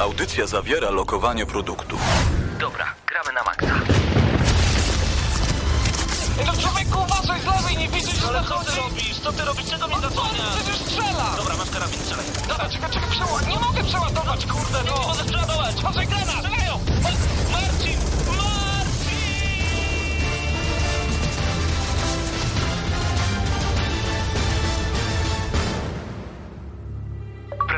Audycja zawiera lokowanie produktu. Dobra, gramy na maksa. No człowieku, uważaj z lewej, nie widzisz, że Ale co zachodzi? ty robisz? Co ty robisz? Czego mnie No co, zasłaniasz? przecież strzela! Dobra, masz karabin, strzelaj. Dobra, czekaj, czekaj, przeła... Nie mogę przeładować, kurde, Nie no! możesz przeładować. Uważaj, granat! Strzelają! Ma- Marcin! Marcin!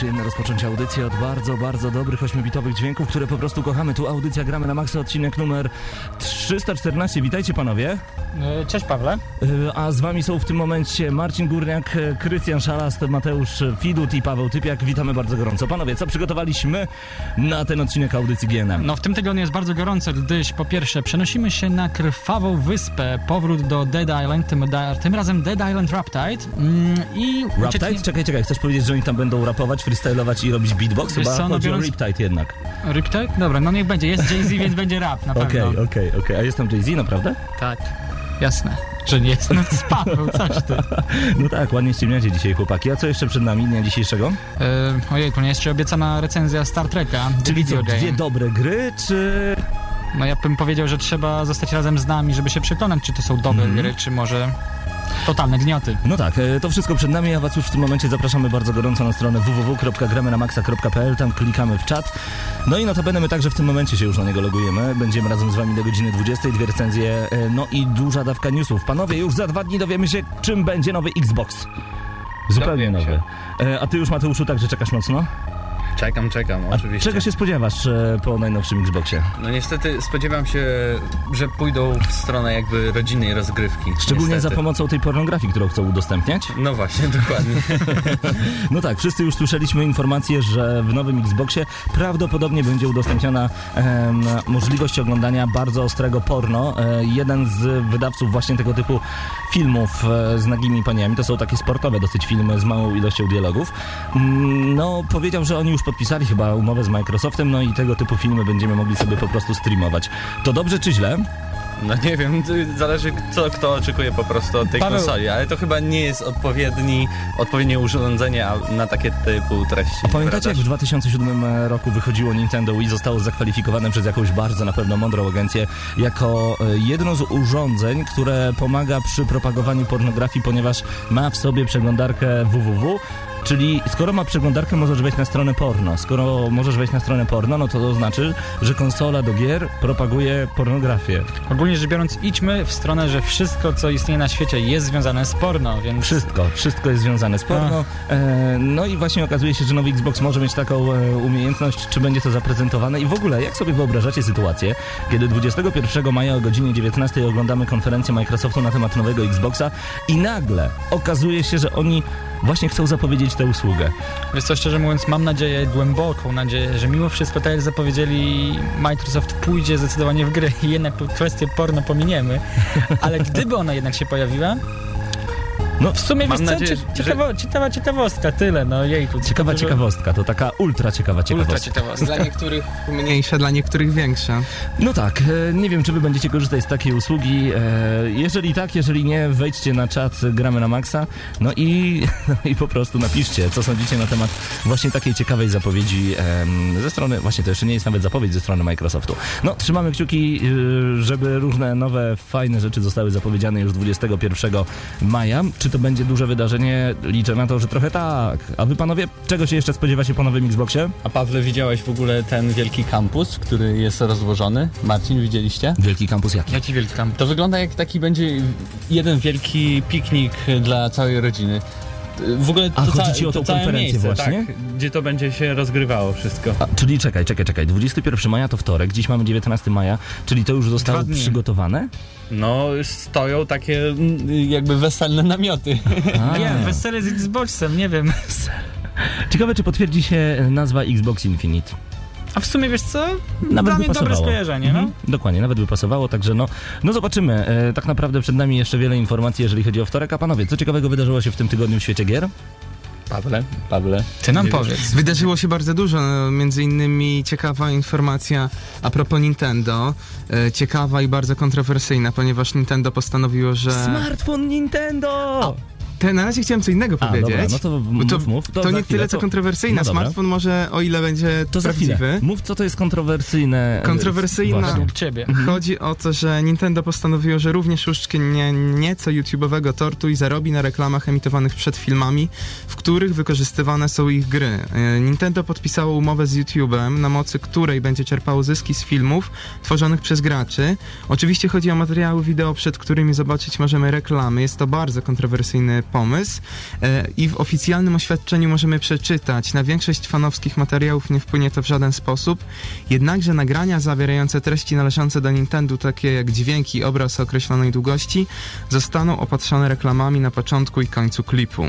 przyjemne rozpoczęcie audycji od bardzo, bardzo dobrych ośmiobitowych dźwięków, które po prostu kochamy. Tu audycja Gramy na Maxa, odcinek numer 314. Witajcie panowie. E, Cześć Pawle. Y, A z wami są w tym momencie Marcin Górniak, y, Krystian Szalast, Mateusz Widut i Paweł Typiak. Witamy bardzo gorąco. Panowie, co przygotowaliśmy na ten odcinek audycji GNM? No w tym tygodniu jest bardzo gorąco, gdyż po pierwsze przenosimy się na krwawą wyspę, powrót do Dead Island, tym, tym razem Dead Island Raptide mm, i Raptide? ucieknie- Czekaj, czekaj, chcesz powiedzieć, że oni tam będą rapować, freestylować i robić beatbox? Wiesz Chyba co, no chodzi biorąc- o Riptide jednak. Riptide? Dobra, no niech będzie, jest Jay-Z, więc będzie rap, na Okej, pewno. okej, okej. A jestem Jay-Z, naprawdę? Tak, jasne, że nie jest. No Paweł, coś ty. No tak, ładnie ściemniacie dzisiaj chłopaki. A co jeszcze przed nami dnia dzisiejszego? E, ojej, tu nie jeszcze obiecana recenzja Star Treka, Czyli co, dwie dobre gry, czy... No ja bym powiedział, że trzeba zostać razem z nami, żeby się przekonać, czy to są dobre Mhm. gry, czy może totalne gnioty. No tak, e, to wszystko przed nami, a was już w tym momencie zapraszamy bardzo gorąco na stronę www.gramynamaxa.pl, tam klikamy w czat. No i notabene my także w tym momencie się już na niego logujemy. Będziemy razem z wami do godziny 20, dwie recenzje, e, no i duża dawka newsów. Panowie, już za dwa dni dowiemy się, czym będzie nowy Xbox. Zupełnie nowy. E, A ty już, Mateuszu, także czekasz mocno? Czekam, czekam, A oczywiście. czego się spodziewasz e, po najnowszym Xboxie? No niestety spodziewam się, że pójdą w stronę jakby rodzinnej rozgrywki. Szczególnie niestety. za pomocą tej pornografii, którą chcą udostępniać. No właśnie, dokładnie. No tak, wszyscy już słyszeliśmy informację, że w nowym Xboxie prawdopodobnie będzie udostępniona możliwość oglądania bardzo ostrego porno. E, jeden z wydawców właśnie tego typu filmów e, z nagimi paniami, to są takie sportowe dosyć filmy z małą ilością dialogów, mm, no powiedział, że oni już podpisali chyba umowę z Microsoftem, no i tego typu filmy będziemy mogli sobie po prostu streamować. To dobrze czy źle? No nie wiem, zależy co kto oczekuje po prostu od tej Paweł- konsoli, ale to chyba nie jest odpowiedni, odpowiednie urządzenie na takie typu treści. A pamiętacie, jak w 2007 roku wychodziło Nintendo i zostało zakwalifikowane przez jakąś bardzo na pewno mądrą agencję jako e, jedno z urządzeń, które pomaga przy propagowaniu pornografii, ponieważ ma w sobie przeglądarkę www. Czyli skoro ma przeglądarkę, możesz wejść na stronę porno. Skoro możesz wejść na stronę porno, no to to znaczy, że konsola do gier propaguje pornografię. Ogólnie rzecz biorąc, idźmy w stronę, że wszystko, co istnieje na świecie jest związane z porno, więc... Wszystko, wszystko jest związane z porno. E, no i właśnie okazuje się, że nowy Xbox może mieć taką e, umiejętność, czy będzie to zaprezentowane i w ogóle, jak sobie wyobrażacie sytuację, kiedy 21 maja o godzinie 19 oglądamy konferencję Microsoftu na temat nowego Xboxa i nagle okazuje się, że oni właśnie chcą zapowiedzieć tę usługę. Wiesz co, szczerze mówiąc, mam nadzieję, głęboką nadzieję, że mimo wszystko, tak jak zapowiedzieli, Microsoft pójdzie zdecydowanie w gry i jednak kwestię porno pominiemy, ale gdyby ona jednak się pojawiła, No, w sumie Mam wiesz co, nadzieję, cie- że- ciekawa, ciekawa ciekawostka, tyle, no jej tu. ciekawa dużo- ciekawostka, to taka ultra ciekawa Ultra ciekawostka. ciekawostka. Dla niektórych mniejsze, dla niektórych większe. No tak, e, nie wiem, czy wy będziecie korzystać z takiej usługi. E, Jeżeli tak, jeżeli nie, wejdźcie na czat Gramy na Maxa, no i, no i po prostu napiszcie, co sądzicie na temat właśnie takiej ciekawej zapowiedzi ze strony, właśnie to jeszcze nie jest nawet zapowiedź ze strony Microsoftu. No, trzymamy kciuki, y, żeby różne nowe, fajne rzeczy zostały zapowiedziane już 21 maja. Czy to będzie duże wydarzenie? Liczę na to, że trochę tak. A wy panowie, czego się jeszcze spodziewacie po nowym Xboxie? A Pawle, widziałeś w ogóle ten wielki kampus, który jest rozłożony? Marcin, widzieliście? Wielki kampus jaki? Jaki wielki kamp? To wygląda jak taki będzie jeden wielki piknik dla całej rodziny. W ogóle A, to, chodzi ca- ci o tą konferencję miejsce, właśnie? Tak, gdzie to będzie się rozgrywało wszystko. A, czyli czekaj, czekaj, czekaj. 21 maja to wtorek, dziś mamy 19 maja, czyli to już zostało przygotowane? No, stoją takie mm, jakby weselne namioty. A. Nie, wesele z Xboxem, nie wiem. Ciekawe, czy potwierdzi się nazwa Xbox Infinite. A w sumie wiesz co? Nawet Dla by dobre skojarzenie, no. Mhm, Dokładnie, nawet by pasowało, także no, no zobaczymy. E, tak naprawdę przed nami jeszcze wiele informacji, jeżeli chodzi o wtorek. A panowie, co ciekawego wydarzyło się w tym tygodniu w świecie gier? Pawle, Pawle. Ty nam powiedz. Wydarzyło się bardzo dużo, no, między innymi ciekawa informacja a propos Nintendo. E, ciekawa i bardzo kontrowersyjna, ponieważ Nintendo postanowiło, że... Smartfon Nintendo! Te, na razie chciałem co innego A, powiedzieć. dobra, no to mów, to, mów. to, za nie chwilę, tyle co to- kontrowersyjna. no. Smartfon może, o ile będzie To prawdziwy. Mów, co to jest kontrowersyjne. e, Kontrowersyjna. Właśnie. Według ciebie. Chodzi o to, że Nintendo postanowiło, że również uszczknie nieco YouTube'owego tortu i zarobi na reklamach emitowanych przed filmami, w których wykorzystywane są ich gry. E, Nintendo podpisało umowę z YouTube'em, na mocy której będzie czerpało zyski z filmów tworzonych przez graczy. Oczywiście chodzi o materiały wideo, przed którymi zobaczyć możemy reklamy. Jest to bardzo kontrowersyjny pomysł e, i w oficjalnym oświadczeniu możemy przeczytać, na większość fanowskich materiałów nie wpłynie to w żaden sposób, Jednakże nagrania zawierające treści należące do Nintendo, takie jak dźwięki i obraz określonej długości, zostaną opatrzone reklamami na początku i końcu klipu.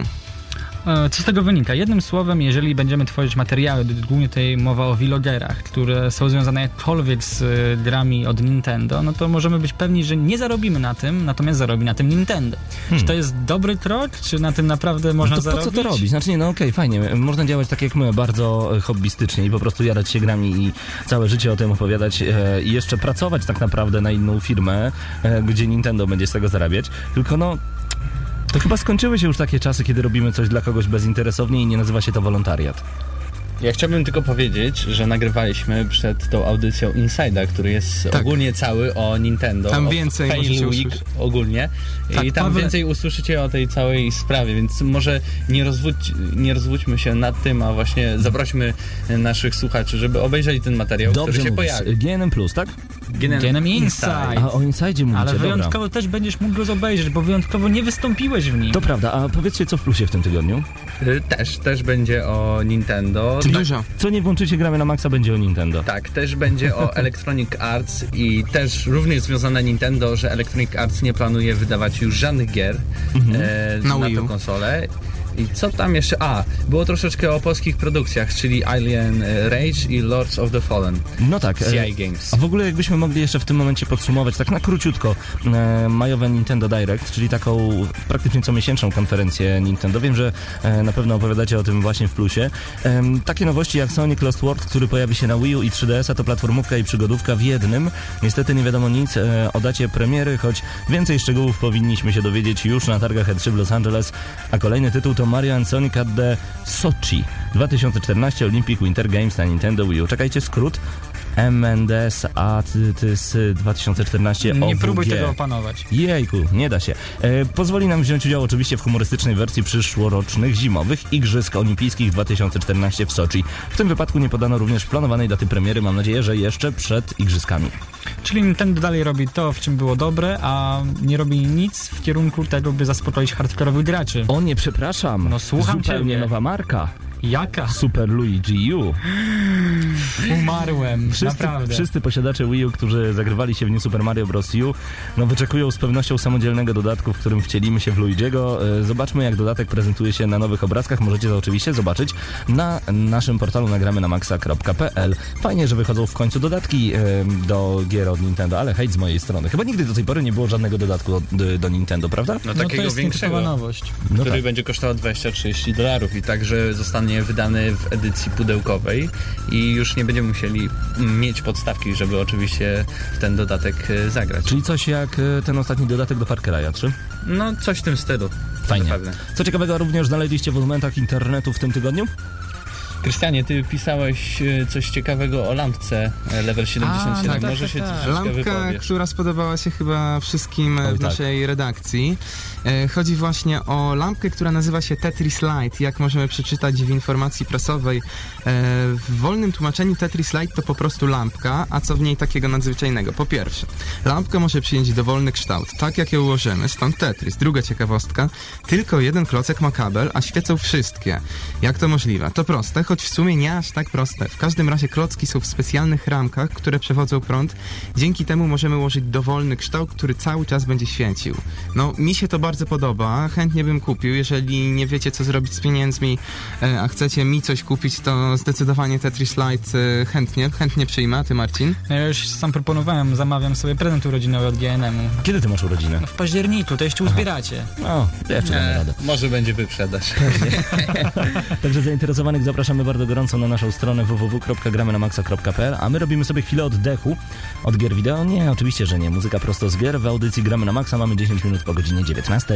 E, Co z tego wynika? Jednym słowem, jeżeli będziemy tworzyć materiały, głównie tutaj mowa o vlogerach, które są związane jakkolwiek z e, grami od Nintendo, no to możemy być pewni, że nie zarobimy na tym, natomiast zarobi na tym Nintendo. Czy to jest dobry krok, czy na tym naprawdę można Hmm. no to po zarobić? co to robić? Znaczy nie, no okej, fajnie. Można działać tak jak my, bardzo e, hobbystycznie i po prostu jarać się grami i całe życie o tym opowiadać e, i jeszcze pracować tak naprawdę na inną firmę, e, gdzie Nintendo będzie z tego zarabiać. Tylko no, to chyba skończyły się już takie czasy, kiedy robimy coś dla kogoś bezinteresownie i nie nazywa się to wolontariat. Ja chciałbym tylko powiedzieć, że nagrywaliśmy przed tą audycją Inside'a, który jest Tak. ogólnie cały o Nintendo. Tam o więcej Fail możecie Week usłyszeć. ogólnie. Tak, I tam Paweł- więcej usłyszycie o tej całej sprawie, więc może nie, rozwódź, nie rozwódźmy się nad tym, a właśnie zaprośmy naszych słuchaczy, żeby obejrzeli ten materiał, Dobrze który się mówisz. pojawi. GNM Plus, tak? GNM Inside. A o Inside mówicie, Ale dobra. wyjątkowo też będziesz mógł go obejrzeć, bo wyjątkowo nie wystąpiłeś w nim. To prawda, a powiedzcie co w plusie w tym tygodniu? Y, Też, też będzie o Nintendo. Czyli- Dużo. Co nie włączycie gramy na maksa będzie o Nintendo. Tak, też będzie o Electronic Arts i też również związane Nintendo, że Electronic Arts nie planuje wydawać już żadnych gier e, Na na tę konsolę. I co tam jeszcze? A, było troszeczkę o polskich produkcjach, czyli Alien Rage i Lords of the Fallen. No tak. e, CI Games. A w ogóle jakbyśmy mogli jeszcze w tym momencie podsumować, tak na króciutko, e, majowe Nintendo Direct, czyli taką praktycznie comiesięczną konferencję Nintendo. Wiem, że e, na pewno opowiadacie o tym właśnie w plusie. Em, takie nowości jak Sonic Lost World, który pojawi się na Wii U i 3DS-a, to platformówka i przygodówka w jednym. Niestety nie wiadomo nic e, o dacie premiery, choć więcej szczegółów powinniśmy się dowiedzieć już na targach E3 w Los Angeles. A kolejny tytuł to Mario and Sonic at the Sochi 2014 Olympic Winter Games na Nintendo Wii U. Czekajcie, skrót. MNDS ATS 2014 Nie OWG. próbuj tego opanować. Jejku, nie da się. E, pozwoli nam wziąć udział oczywiście w humorystycznej wersji przyszłorocznych zimowych Igrzysk Olimpijskich 2014 w Soczi. W tym wypadku nie podano również planowanej daty premiery, mam nadzieję, że jeszcze przed Igrzyskami. Czyli Nintendo dalej robi to, w czym było dobre, a nie robi nic w kierunku tego, by zaspokoić hardkorowych graczy. O nie, przepraszam. No, słucham Zupełnie ciebie. nowa marka. Jaka? Super Luigi U. Umarłem, Wszyscy, naprawdę. wszyscy posiadacze Wii U, którzy zagrywali się w New Super Mario Bros. U, no wyczekują z pewnością samodzielnego dodatku, w którym wcielimy się w Luigiego. E, Zobaczmy, jak dodatek prezentuje się na nowych obrazkach. Możecie to oczywiście zobaczyć na naszym portalu nagramy na maxa.pl. Fajnie, że wychodzą w końcu dodatki e, do gier od Nintendo, ale hejt z mojej strony. Chyba nigdy do tej pory nie było żadnego dodatku od, do Nintendo, prawda? No No to takiego jest większego, nowość. No który tak. będzie kosztował 20-30 dolarów i także zostanie wydany w edycji pudełkowej i już nie będziemy musieli mieć podstawki, żeby oczywiście w ten dodatek e, zagrać. Czyli coś jak e, ten ostatni dodatek do Far Cry'a 3? No coś w tym stylu. Fajnie. Co ciekawego również znaleźliście w momentach internetu w tym tygodniu? Krystianie, ty pisałeś e, coś ciekawego o lampce e, Level 77. tak, tak, Może tak, się tak. Lampka, wypowiesz. która spodobała się chyba wszystkim e, Oj, w tak. naszej redakcji. Chodzi właśnie o lampkę, która nazywa się Tetris Light. Jak możemy przeczytać w informacji prasowej, w wolnym tłumaczeniu Tetris Light to po prostu lampka, a co w niej takiego nadzwyczajnego? Po pierwsze, lampka może przyjąć dowolny kształt, tak jak ją ułożymy, stąd Tetris. Druga ciekawostka, tylko jeden klocek ma kabel, a świecą wszystkie. Jak to możliwe? To proste, choć w sumie nie aż tak proste. W każdym razie klocki są w specjalnych ramkach, które przewodzą prąd. Dzięki temu możemy ułożyć dowolny kształt, który cały czas będzie świecił. No, mi się to bardzo podoba, chętnie bym kupił. Jeżeli nie wiecie, co zrobić z pieniędzmi, e, a chcecie mi coś kupić, to zdecydowanie Tetris Light e, chętnie, chętnie przyjmę. A ty, Marcin? No Ja już sam proponowałem, zamawiam sobie prezent urodzinowy od GNM-u. Kiedy ty masz urodziny? No w październiku, to jeszcze uzbieracie. No, to jeszcze damy radę. może będzie wyprzedaż. Także zainteresowanych zapraszamy bardzo gorąco na naszą stronę www.gramynamaxa.pl a my robimy sobie chwilę oddechu od gier wideo. Nie, oczywiście, że nie. Muzyka prosto z gier. W audycji Gramy na Maxa mamy 10 minut po godzinie 19.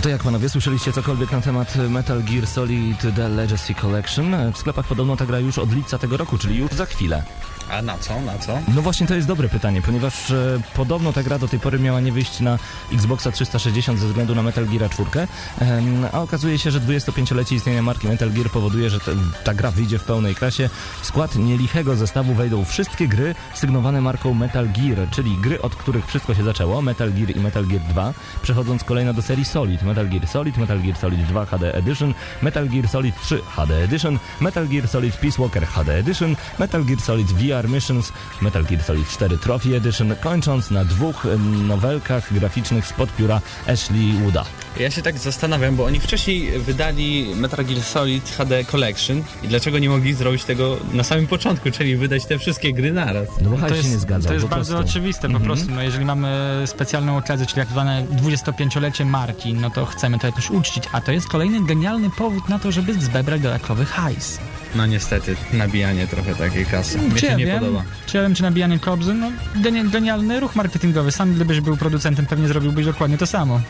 No to jak panowie, słyszeliście cokolwiek na temat Metal Gear Solid The Legacy Collection? W sklepach podobno ta gra już od lipca tego roku, czyli już za chwilę. A na co, na co? No właśnie to jest dobre pytanie, ponieważ e, podobno ta gra do tej pory miała nie wyjść na Xboxa 360 ze względu na Metal Gear 4, em, a okazuje się, że 25-lecie istnienia marki Metal Gear powoduje, że te, ta gra wyjdzie w pełnej klasie. W skład nielichego zestawu wejdą wszystkie gry sygnowane marką Metal Gear, czyli gry, od których wszystko się zaczęło, Metal Gear i Metal Gear 2, przechodząc kolejno do serii Solid, Metal Gear Solid, Metal Gear Solid 2 HD Edition, Metal Gear Solid 3 HD Edition, Metal Gear Solid Peace Walker HD Edition, Metal Gear Solid VR Missions, Metal Gear Solid 4 Trophy Edition, kończąc na dwóch nowelkach graficznych spod pióra Ashley Wooda. Ja się tak zastanawiam, bo oni wcześniej wydali Metal Gear Solid HD Collection i dlaczego nie mogli zrobić tego na samym początku, czyli wydać te wszystkie gry naraz? No bo hajs się nie zgadzał. to jest po bardzo prostu. oczywiste po Mhm. prostu. No, jeżeli mamy specjalną okazję, czyli jak zwane 25-lecie marki, no to chcemy to jakoś uczcić. A to jest kolejny genialny powód na to, żeby zebrać dodatkowy hajs. No niestety, nabijanie trochę takiej kasy. Mnie Czy się ja nie wiem, podoba. czy ja wiem, czy nabijanie kobzy, no geni- genialny ruch marketingowy. Sam gdybyś był producentem, pewnie zrobiłbyś dokładnie to samo.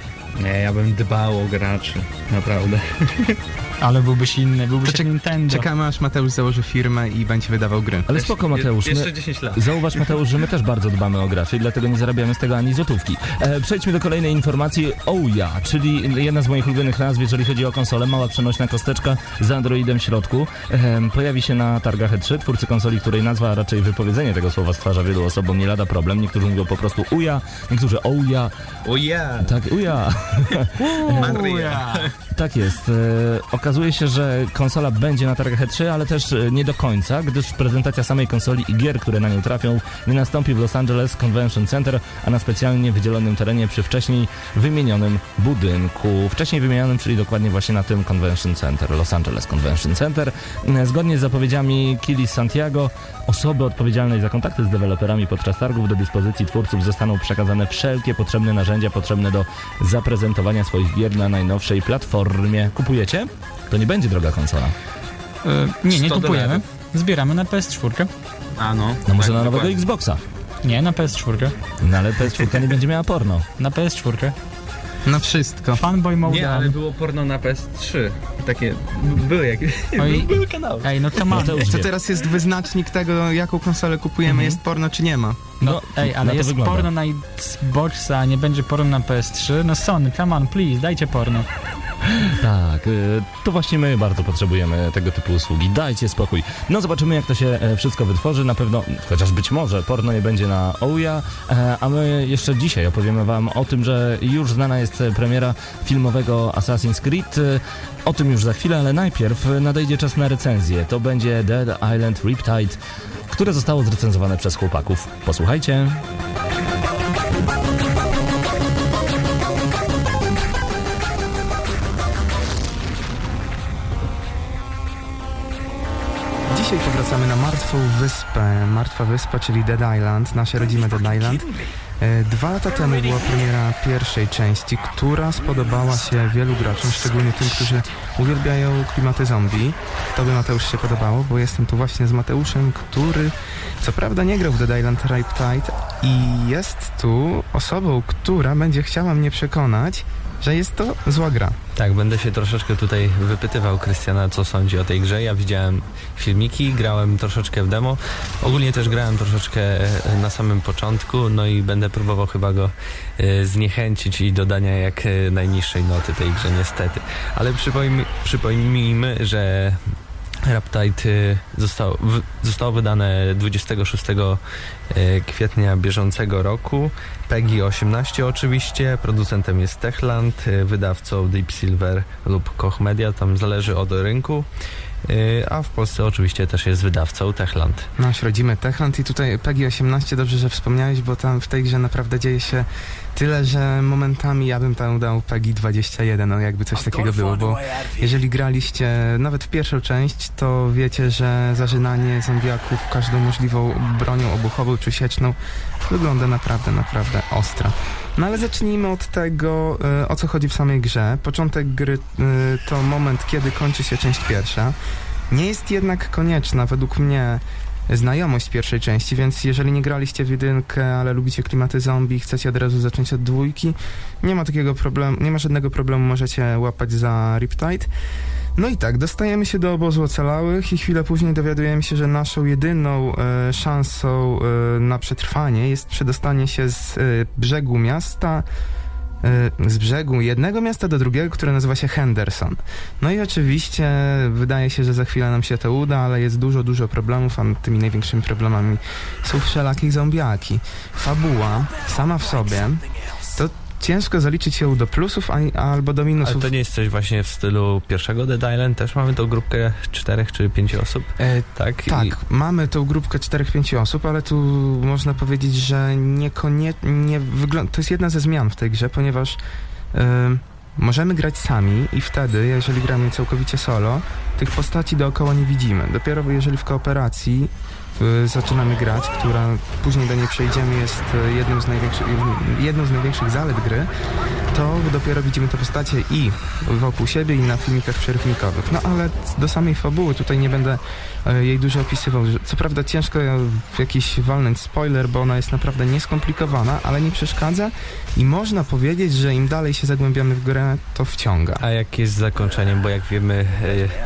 Nie, ja bym dbał o graczy, naprawdę. Ale byłbyś inny, byłbyś jak Nintendo. Czekamy aż Mateusz założy firmę i będzie wydawał gry. Ale spoko Mateusz, Je, jeszcze my, 10 lat. Zauważ Mateusz, że my też bardzo dbamy o graczy i dlatego nie zarabiamy z tego ani złotówki. E, przejdźmy do kolejnej informacji. Ouya, czyli jedna z moich ulubionych nazw, jeżeli chodzi o konsolę. Mała przenośna kosteczka z Androidem w środku. E, pojawi się na targach E3, twórcy konsoli, której nazwa, a raczej wypowiedzenie tego słowa stwarza wielu osobom nie lada problem. Niektórzy mówią po prostu Uja, niektórzy Ouya. O ja! Tak, Uja. Maria! Tak jest. E, okazuje się, że konsola będzie na targach E3, ale też e, nie do końca, gdyż prezentacja samej konsoli i gier, które na nią trafią, nie nastąpi w Los Angeles Convention Center, a na specjalnie wydzielonym terenie przy wcześniej wymienionym budynku. Wcześniej wymienionym, czyli dokładnie właśnie na tym Convention Center, Los Angeles Convention Center. E, Zgodnie z zapowiedziami Kili Santiago, osoby odpowiedzialnej za kontakty z deweloperami podczas targów do dyspozycji twórców zostaną przekazane wszelkie potrzebne narzędzia potrzebne do zaprezentowania swoich gier na najnowszej platformie. Kupujecie? To nie będzie droga konsola. E, nie, nie 100 kupujemy. dolarów. Zbieramy na PS4. A no. No może tak, na nowego dokładnie. Xboxa. Nie, na PS4. No ale PS4 nie będzie miała porno. Na PS4. Na wszystko. Fanboy Mode. Nie, ale było porno na PS3. Takie, były jakieś, Oj. były kanały. Ej, no come on. Mateusz To teraz jest wyznacznik tego, jaką konsolę kupujemy, jest porno czy nie ma. No, No, ej, ale jest wygląda. porno na Xboxa, a nie będzie porno na PS3. No Sony, come on, please, dajcie porno. Tak, y, to właśnie my bardzo potrzebujemy tego typu usługi. Dajcie spokój. No zobaczymy jak to się e, wszystko wytworzy. Na pewno, chociaż być może porno nie będzie na Ouya, e, a my jeszcze dzisiaj opowiemy wam o tym, że już znana jest premiera filmowego Assassin's Creed. E, O tym już za chwilę, ale najpierw nadejdzie czas na recenzję. To będzie Dead Island Riptide, które zostało zrecenzowane przez chłopaków. Posłuchajcie. Dzisiaj powracamy na Martwą Wyspę. Martwa Wyspa, czyli Dead Island, nasze rodzime Dead Island. E, Dwa lata temu była premiera pierwszej części, która spodobała się wielu graczom, szczególnie tym, którzy uwielbiają klimaty zombie. To by Mateusz się podobało, bo jestem tu właśnie z Mateuszem, który co prawda nie grał w Dead Island Riptide i jest tu osobą, która będzie chciała mnie przekonać, że jest to zła gra. Tak, będę się troszeczkę tutaj wypytywał Krystiana, co sądzi o tej grze. Ja widziałem filmiki, grałem troszeczkę w demo. Ogólnie też grałem troszeczkę e, na samym początku, no i będę próbował chyba go e, zniechęcić i dodania jak e, najniższej noty tej grze niestety. Ale przypomnijmy, przypomnijmy że Raptide e, zostało, zostało wydane 26 e, kwietnia bieżącego roku. PEGI 18 oczywiście, producentem jest Techland, e, wydawcą Deep Silver lub Koch Media, tam zależy od rynku. A w Polsce oczywiście też jest wydawcą Techland. Nasz rodzimy Techland i tutaj PEGI 18, dobrze, że wspomniałeś, bo tam w tej grze naprawdę dzieje się tyle, że momentami ja bym tam dał PEGI 21, no jakby coś takiego było, bo jeżeli graliście nawet w pierwszą część, to wiecie, że zażynanie zombiaków każdą możliwą bronią obuchową czy sieczną wygląda naprawdę, naprawdę ostro. No ale zacznijmy od tego, e, o co chodzi w samej grze. Początek gry e, to moment, kiedy kończy się część pierwsza. Nie jest jednak konieczna według mnie znajomość pierwszej części, więc jeżeli nie graliście w jedynkę, ale lubicie klimaty zombie i chcecie od razu zacząć od dwójki, nie ma takiego problemu, nie ma żadnego problemu, możecie łapać za Riptide. No i tak, dostajemy się do obozu ocalałych i chwilę później dowiadujemy się, że naszą jedyną e, szansą e, na przetrwanie jest przedostanie się z e, brzegu miasta z brzegu jednego miasta do drugiego, które nazywa się Henderson. No i oczywiście wydaje się, że za chwilę nam się to uda, ale jest dużo, dużo problemów, a tymi największymi problemami są wszelakie zombiaki. Fabuła sama w sobie ciężko zaliczyć ją do plusów a, albo do minusów. Ale to nie jest coś właśnie w stylu pierwszego Dead Island? Też mamy tą grupkę czterech czy pięciu osób? E, Tak? Tak, I, mamy tą grupkę 4-5 osób, ale tu można powiedzieć, że niekoniecznie nie wygląda. To jest jedna ze zmian w tej grze, ponieważ em, możemy grać sami i wtedy, jeżeli gramy całkowicie solo, tych postaci dookoła nie widzimy. Dopiero jeżeli w kooperacji zaczynamy grać, która później do niej przejdziemy, jest y, jednym z największych, jedną z największych zalet gry, to dopiero widzimy te postacie i wokół siebie i na filmikach przerywnikowych. No ale do samej fabuły tutaj nie będę jej dużo opisywał. Co prawda ciężko jakiś walnąć spoiler, bo ona jest naprawdę nieskomplikowana, ale nie przeszkadza i można powiedzieć, że im dalej się zagłębiamy w grę, to wciąga. a jak jest z zakończeniem? Bo jak wiemy,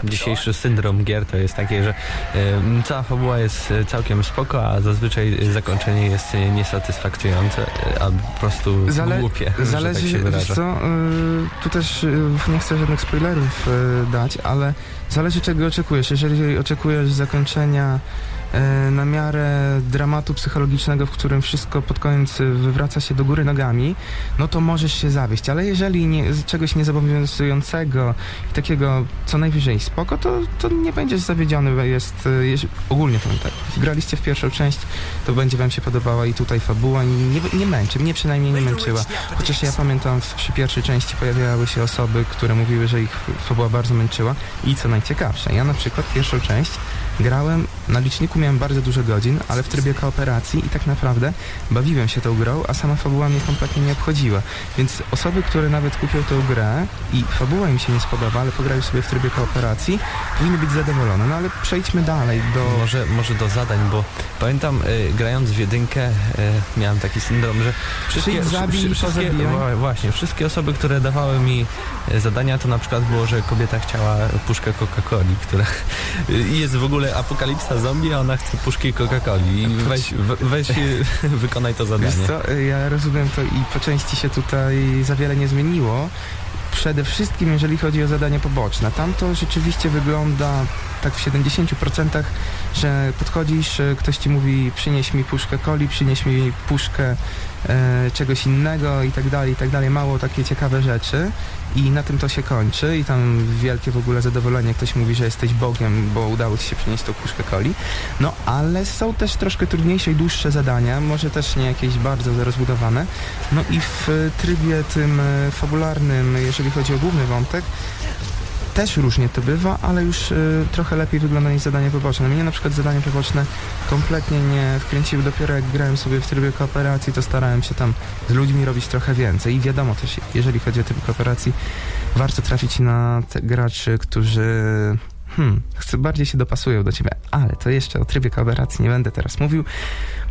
e, dzisiejszy syndrom gier to jest takie, że e, cała fabuła jest e, całkiem spoko, a zazwyczaj zakończenie jest niesatysfakcjonujące, e, albo po prostu Zale- głupie, że Zależy, tak się co, y, tu też y, nie chcę żadnych spoilerów y, dać, ale zależy czego oczekujesz. Jeżeli oczekujesz zakończenia na miarę dramatu psychologicznego, w którym wszystko pod koniec wywraca się do góry nogami, no to możesz się zawieść. Ale jeżeli nie, czegoś niezobowiązującego i takiego co najwyżej spoko, to, to nie będziesz zawiedziony. bo Jest, y, jeż- ogólnie powiem tak, graliście w pierwszą część, to będzie wam się podobała i tutaj fabuła nie, nie męczy, mnie przynajmniej nie męczyła. Chociaż ja pamiętam, w, przy pierwszej części pojawiały się osoby, które mówiły, że ich fabuła bardzo męczyła. I co najciekawsze, ja na przykład pierwszą część grałem, na liczniku miałem bardzo dużo godzin, ale w trybie kooperacji i tak naprawdę bawiłem się tą grą, a sama fabuła mnie kompletnie nie obchodziła. Więc osoby, które nawet kupią tę grę i fabuła im się nie spodoba, ale pograją sobie w trybie kooperacji, powinny być zadowolone. No ale przejdźmy dalej do... Może, może do zadań, bo pamiętam y, grając w jedynkę y, miałem taki syndrom, że wszystkie, zabij wszystkie, właśnie, wszystkie osoby, które dawały mi y, zadania, to na przykład było, że kobieta chciała puszkę Coca-Coli, która y, jest w ogóle apokalipsa zombie, a ona chce puszki Coca-Coli weź, we- weź y, wykonaj to zadanie. Wiesz co, ja rozumiem to i po części się tutaj za wiele nie zmieniło. Przede wszystkim jeżeli chodzi o zadania poboczne. Tam to rzeczywiście wygląda tak w 70%, że podchodzisz, e, ktoś ci mówi przynieś mi puszkę coli, przynieś mi puszkę e, czegoś innego i tak dalej, i tak dalej. Mało takie ciekawe rzeczy i na tym to się kończy i tam wielkie w ogóle zadowolenie. Ktoś mówi, że jesteś Bogiem, bo udało ci się przynieść tą puszkę coli. No, ale są też troszkę trudniejsze i dłuższe zadania, może też nie jakieś bardzo rozbudowane. No i w trybie tym e, fabularnym, jeżeli chodzi o główny wątek, też różnie to bywa, ale już e, trochę lepiej wygląda niż zadania poboczne. Mnie na przykład zadania poboczne kompletnie nie wkręciły. Dopiero jak grałem sobie w trybie kooperacji, to starałem się tam z ludźmi robić trochę więcej. I wiadomo też, jeżeli chodzi o tryb kooperacji, warto trafić na graczy, którzy hmm, bardziej się dopasują do ciebie. Ale to jeszcze o trybie kooperacji nie będę teraz mówił.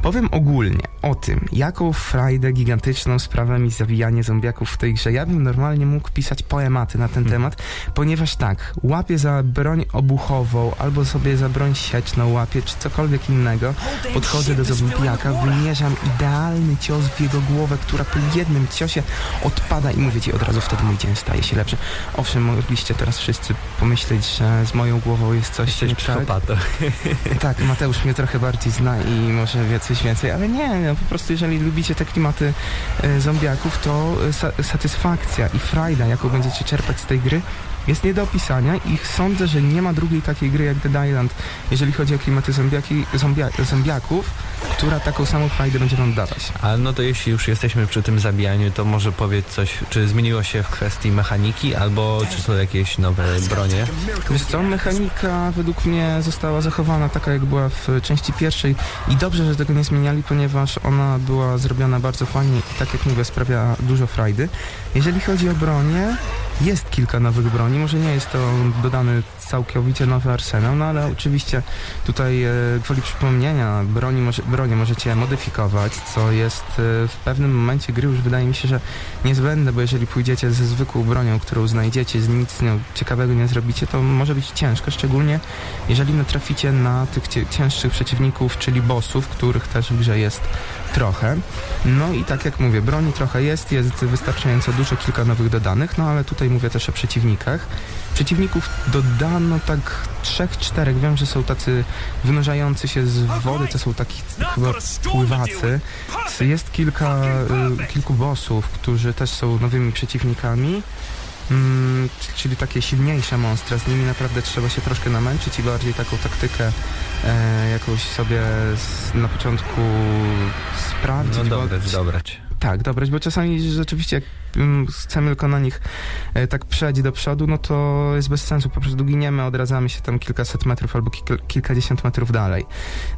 Powiem ogólnie o tym, jaką frajdę gigantyczną sprawia mi zawijanie zombiaków w tej grze. Ja bym normalnie mógł pisać poematy na ten temat, ponieważ tak, łapię za broń obuchową, albo sobie za broń sieczną łapię, czy cokolwiek innego, podchodzę do zombiaka, wymierzam idealny cios w jego głowę, która po jednym ciosie odpada i mówię ci od razu wtedy mój dzień staje się lepszy. Owszem, mogliście teraz wszyscy pomyśleć, że z moją głową jest coś Jesteś nie tak. Tak, Mateusz mnie trochę bardziej zna i może wie coś więcej, ale nie, no, po prostu jeżeli lubicie te klimaty e, zombiaków, to e, sa satysfakcja i frajda, jaką będziecie czerpać z tej gry, jest nie do opisania i sądzę, że nie ma drugiej takiej gry jak Dead Island, jeżeli chodzi o klimaty zombiaki, zombia zombiaków, która taką samą frajdę będzie wam dawać. Ale no to jeśli już jesteśmy przy tym zabijaniu, to może powiedz coś, czy zmieniło się w kwestii mechaniki, albo czy są jakieś nowe bronie? Wiesz co, mechanika według mnie została zachowana taka jak była w części pierwszej i dobrze, że tego nie zmieniali, ponieważ ona była zrobiona bardzo fajnie i tak jak mówię sprawia dużo frajdy. Jeżeli chodzi o bronię, jest kilka nowych broni, może nie jest to dodany całkowicie nowy arsenał, no ale oczywiście tutaj e, gwoli przypomnienia broni, może, broni możecie modyfikować, co jest e, w pewnym momencie gry już wydaje mi się, że niezbędne, bo jeżeli pójdziecie ze zwykłą bronią, którą znajdziecie, z nic nią ciekawego nie zrobicie, to może być ciężko, szczególnie jeżeli natraficie na tych cięższych przeciwników, czyli bossów, których też w grze jest trochę. No i tak jak mówię, broni trochę jest, jest wystarczająco dużo, kilka nowych dodanych, no ale tutaj mówię też o przeciwnikach. Przeciwników dodano tak trzech, czterech. Wiem, że są tacy wynurzający się z wody, to są taki chyba pływacy. Jest kilka, y, kilku bossów, którzy też są nowymi przeciwnikami. Mm, czyli takie silniejsze monstra, z nimi naprawdę trzeba się troszkę namęczyć i bardziej taką taktykę e, jakąś sobie z, na początku sprawdzić. No bo- dobrać, dobrać. tak, dobrać, bo czasami rzeczywiście jak chcemy tylko na nich e, tak przejść do przodu, no to jest bez sensu, po prostu giniemy, odradzamy się tam kilkaset metrów albo kilka, kilkadziesiąt metrów dalej.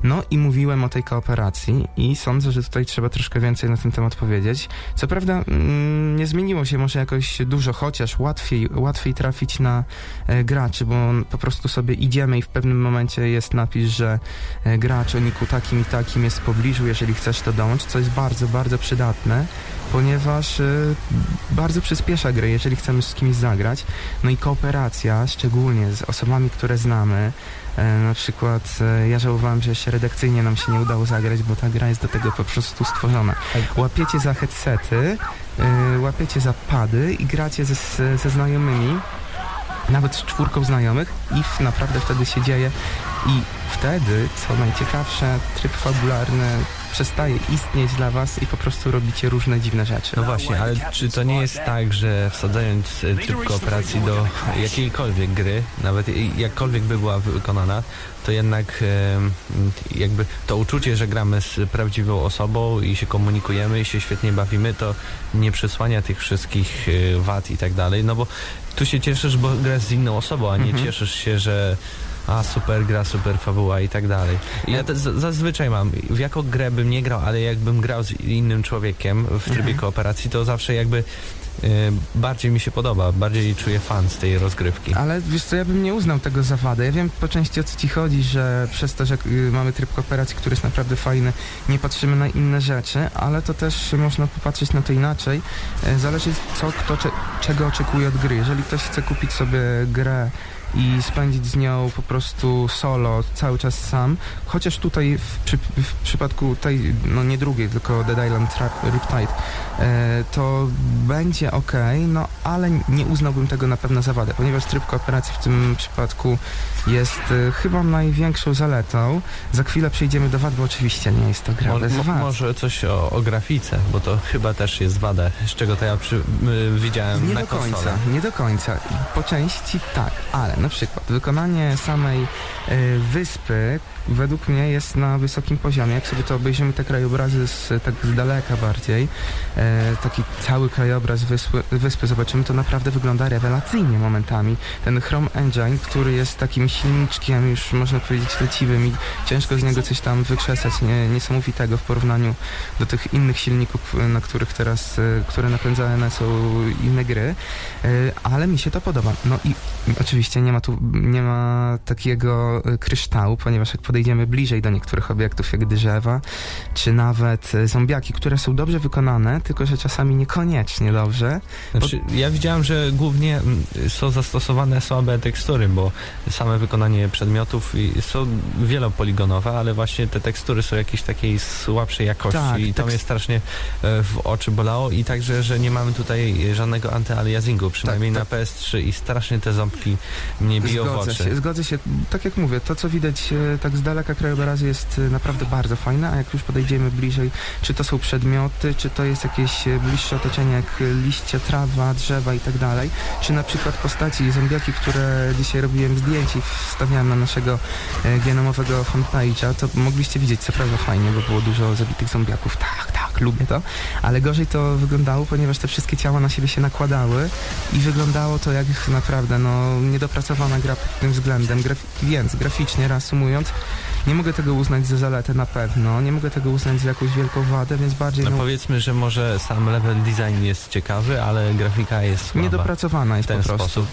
No i mówiłem o tej kooperacji i sądzę, że tutaj trzeba troszkę więcej na ten temat powiedzieć. Co prawda mm, nie zmieniło się może jakoś dużo, chociaż łatwiej, łatwiej trafić na e, graczy, bo po prostu sobie idziemy i w pewnym momencie jest napis, że e, gracz o niku takim i takim jest w pobliżu, jeżeli chcesz to dołącz, co jest bardzo, bardzo przydatne, ponieważ e, bardzo przyspiesza grę, jeżeli chcemy z kimś zagrać. No i kooperacja, szczególnie z osobami, które znamy, e, na przykład e, ja żałowałem, że jeszcze redakcyjnie nam się nie udało zagrać, bo ta gra jest do tego po prostu stworzona. Łapiecie za headsety, e, łapiecie za pady i gracie ze, ze znajomymi, nawet z czwórką znajomych i naprawdę wtedy się dzieje i wtedy, co najciekawsze, tryb fabularny przestaje istnieć dla was i po prostu robicie różne dziwne rzeczy. No właśnie, ale czy to nie jest tak, że wsadzając e, tryb kooperacji do jakiejkolwiek gry, nawet jakkolwiek by była wykonana, to jednak em, jakby to uczucie, że gramy z prawdziwą osobą i się komunikujemy i się świetnie bawimy, to nie przesłania tych wszystkich e, wad i tak dalej, no bo tu się cieszysz, bo grasz z inną osobą, a nie Mhm. cieszysz się, że a super gra, super fabuła i tak dalej. Ja z- zazwyczaj mam, w jaką grę bym nie grał, ale jakbym grał z innym człowiekiem w trybie Mhm. kooperacji, to zawsze jakby e, bardziej mi się podoba, bardziej czuję fan z tej rozgrywki. Ale wiesz co, ja bym nie uznał tego za wadę. Ja wiem po części o co ci chodzi, że przez to, że y, mamy tryb kooperacji, który jest naprawdę fajny, nie patrzymy na inne rzeczy, ale to też można popatrzeć na to inaczej. E, Zależy co kto cze czego oczekuje od gry. Jeżeli ktoś chce kupić sobie grę i spędzić z nią po prostu solo, cały czas sam, chociaż tutaj w, przy, w przypadku tej, no nie drugiej, tylko Dead Island Riptide, e, to będzie ok, no ale nie uznałbym tego na pewno za wadę, ponieważ tryb kooperacji w tym przypadku jest e, chyba największą zaletą. Za chwilę przejdziemy do wad, bo oczywiście nie jest to gra Mo- bez wad. może coś o, o grafice, bo to chyba też jest wada, z czego to ja przy, y, widziałem Nie na do końca, konsolę. nie do końca. Po części tak, ale na przykład wykonanie samej e, wyspy według mnie jest na wysokim poziomie. Jak sobie to obejrzymy te krajobrazy z, tak z daleka bardziej, e, taki cały krajobraz wyspy, wyspy zobaczymy, to naprawdę wygląda rewelacyjnie momentami. Ten Chrome Engine, który jest takim silniczkiem już można powiedzieć leciwym i ciężko z niego coś tam wykrzesać nie, niesamowitego w porównaniu do tych innych silników, na których teraz, e, które napędzane są inne gry, E, ale mi się to podoba. No i oczywiście nie ma tu, nie ma takiego e, kryształu, ponieważ jak podejdziemy bliżej do niektórych obiektów, jak drzewa, czy nawet e, zombiaki, które są dobrze wykonane, tylko że czasami niekoniecznie dobrze. Znaczy, ja widziałem, że głównie mm, są zastosowane słabe tekstury, bo same wykonanie przedmiotów są wielopoligonowe, ale właśnie te tekstury są jakieś takiej słabszej jakości Tak, i to mnie strasznie e, w oczy bolało i także, że nie mamy tutaj żadnego antyaliasingu, przynajmniej tak. na PS3 i strasznie te ząbki mnie biją w Zgodzę oczy. się, zgodzę się. Tak jak mówię, to co widać e, tak z daleka krajobrazy jest e, naprawdę bardzo fajne, a jak już podejdziemy bliżej, czy to są przedmioty, czy to jest jakieś e, bliższe otoczenie jak liście, trawa, drzewa i tak dalej, czy na przykład postaci zombiaki, które dzisiaj robiłem zdjęć i wstawiałem na naszego e, genomowego fanpage'a, to mogliście widzieć, co prawda fajnie, bo było dużo zabitych zombiaków. Tak, tak, lubię to, ale gorzej to wyglądało, ponieważ te wszystkie ciała na siebie się nakładały i wyglądało to jak naprawdę no, niedopracowana gra pod tym względem. Graf więc graficznie reasumując, nie mogę tego uznać za zaletę na pewno, nie mogę tego uznać za jakąś wielką wadę, więc bardziej No no, powiedzmy, że może sam level design jest ciekawy, ale grafika jest słaba. niedopracowana w jest ten po prostu. sposób.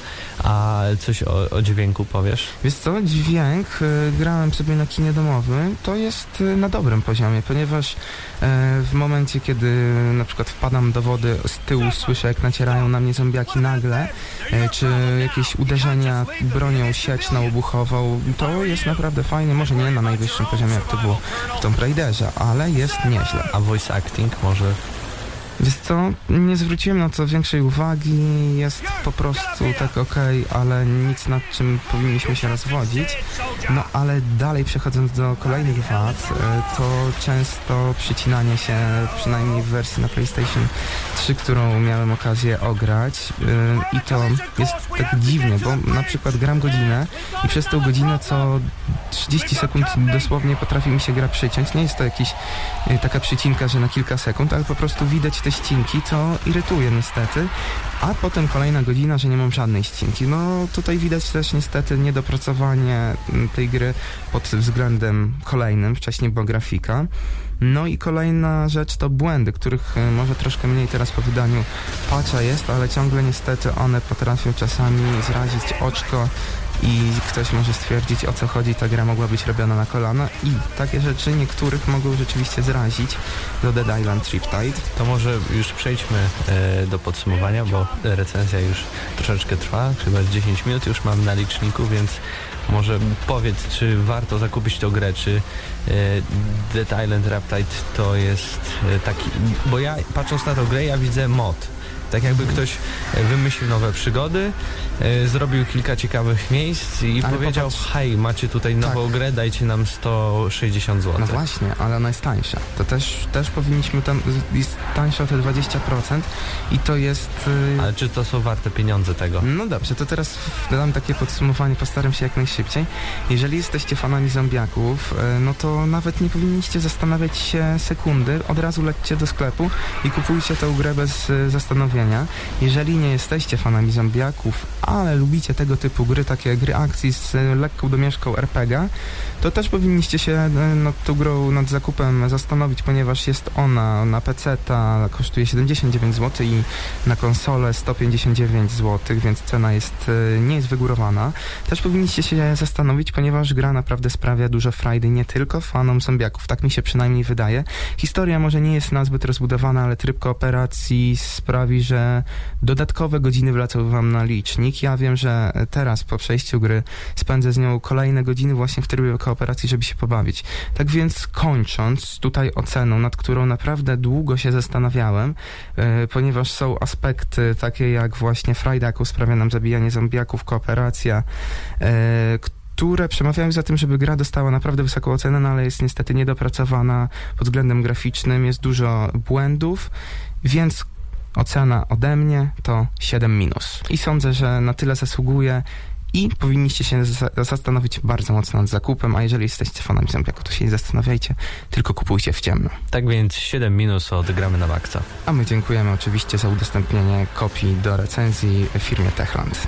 A coś o, o dźwięku powiesz? Wiesz co, dźwięk y, grałem sobie na kinie domowym, to jest y, na dobrym poziomie, ponieważ y, w momencie, kiedy na przykład wpadam do wody z tyłu, słyszę jak nacierają na mnie zombiaki nagle, y, czy jakieś uderzenia bronią sieczno-obuchową, to jest naprawdę fajnie, może nie na najwyższym poziomie jak to było w Tomb Raiderze, ale jest nieźle. A voice acting może? Wiesz co, nie zwróciłem na to większej uwagi, jest po prostu tak okej, ale nic nad czym powinniśmy się rozwodzić. No ale dalej przechodząc do kolejnych wad, e, to często przycinanie się, przynajmniej w wersji na PlayStation 3, którą miałem okazję ograć e, i to jest tak dziwnie, bo na przykład gram godzinę i przez tą godzinę co 30 sekund dosłownie potrafi mi się gra przyciąć. Nie jest to jakiś e, taka przycinka, że na kilka sekund, ale po prostu widać te ścinki, co irytuje niestety. A potem kolejna godzina, że nie mam żadnej ścinki. No tutaj widać też niestety niedopracowanie m, tej gry pod względem kolejnym, wcześniej była grafika. No i kolejna rzecz to błędy, których e, może troszkę mniej teraz po wydaniu patcha jest, ale ciągle niestety one potrafią czasami zrazić oczko i ktoś może stwierdzić o co chodzi, ta gra mogła być robiona na kolana i takie rzeczy niektórych mogą rzeczywiście zrazić do Dead Island Triptide. To może już przejdźmy e, do podsumowania, bo recenzja już troszeczkę trwa, chyba z 10 minut już mam na liczniku, więc może powiedz, czy warto zakupić tą grę, czy e, Dead Island Riptide to jest e, taki... Bo ja patrząc na tą grę, ja widzę mod. Tak jakby ktoś wymyślił nowe przygody, e, zrobił kilka ciekawych miejsc i Ale powiedział, popatrz- hej, macie tutaj nową Tak. grę, dajcie nam 160 zł. No właśnie, ale ona jest tańsza. To też, też powinniśmy tam, jest tańsza o te 20% i to jest... y, Ale czy to są warte pieniądze tego? No dobrze, to teraz dam takie podsumowanie, postaram się jak najszybciej. Jeżeli jesteście fanami zombiaków, e, no to nawet nie powinniście zastanawiać się sekundy, od razu lećcie do sklepu i kupujcie tę grę bez e, Jeżeli nie jesteście fanami zombiaków, ale lubicie tego typu gry, takie gry akcji z e, lekką domieszką RPG, to też powinniście się e, nad tą grą, nad zakupem zastanowić, ponieważ jest ona na PC, ta kosztuje 79 zł i na konsolę 159 zł, więc cena jest, e, nie jest wygórowana. Też powinniście się zastanowić, ponieważ gra naprawdę sprawia dużo frajdy nie tylko fanom zombiaków, tak mi się przynajmniej wydaje. Historia może nie jest nazbyt rozbudowana, ale tryb kooperacji sprawi, że dodatkowe godziny wlecą wam na licznik. Ja wiem, że teraz po przejściu gry spędzę z nią kolejne godziny właśnie w trybie kooperacji, żeby się pobawić. Tak więc kończąc tutaj oceną, nad którą naprawdę długo się zastanawiałem, e, ponieważ są aspekty takie jak właśnie frajda, jaką sprawia nam zabijanie zombiaków, kooperacja, e, które przemawiają za tym, żeby gra dostała naprawdę wysoką ocenę, no ale jest niestety niedopracowana pod względem graficznym, jest dużo błędów, więc ocena ode mnie to 7 minus. I sądzę, że na tyle zasługuje i powinniście się za- zastanowić bardzo mocno nad zakupem, a jeżeli jesteście fanami zombiaków, to się nie zastanawiajcie, tylko kupujcie w ciemno. Tak więc 7 minus od gramy na maksa. A my dziękujemy oczywiście za udostępnienie kopii do recenzji firmie Techland.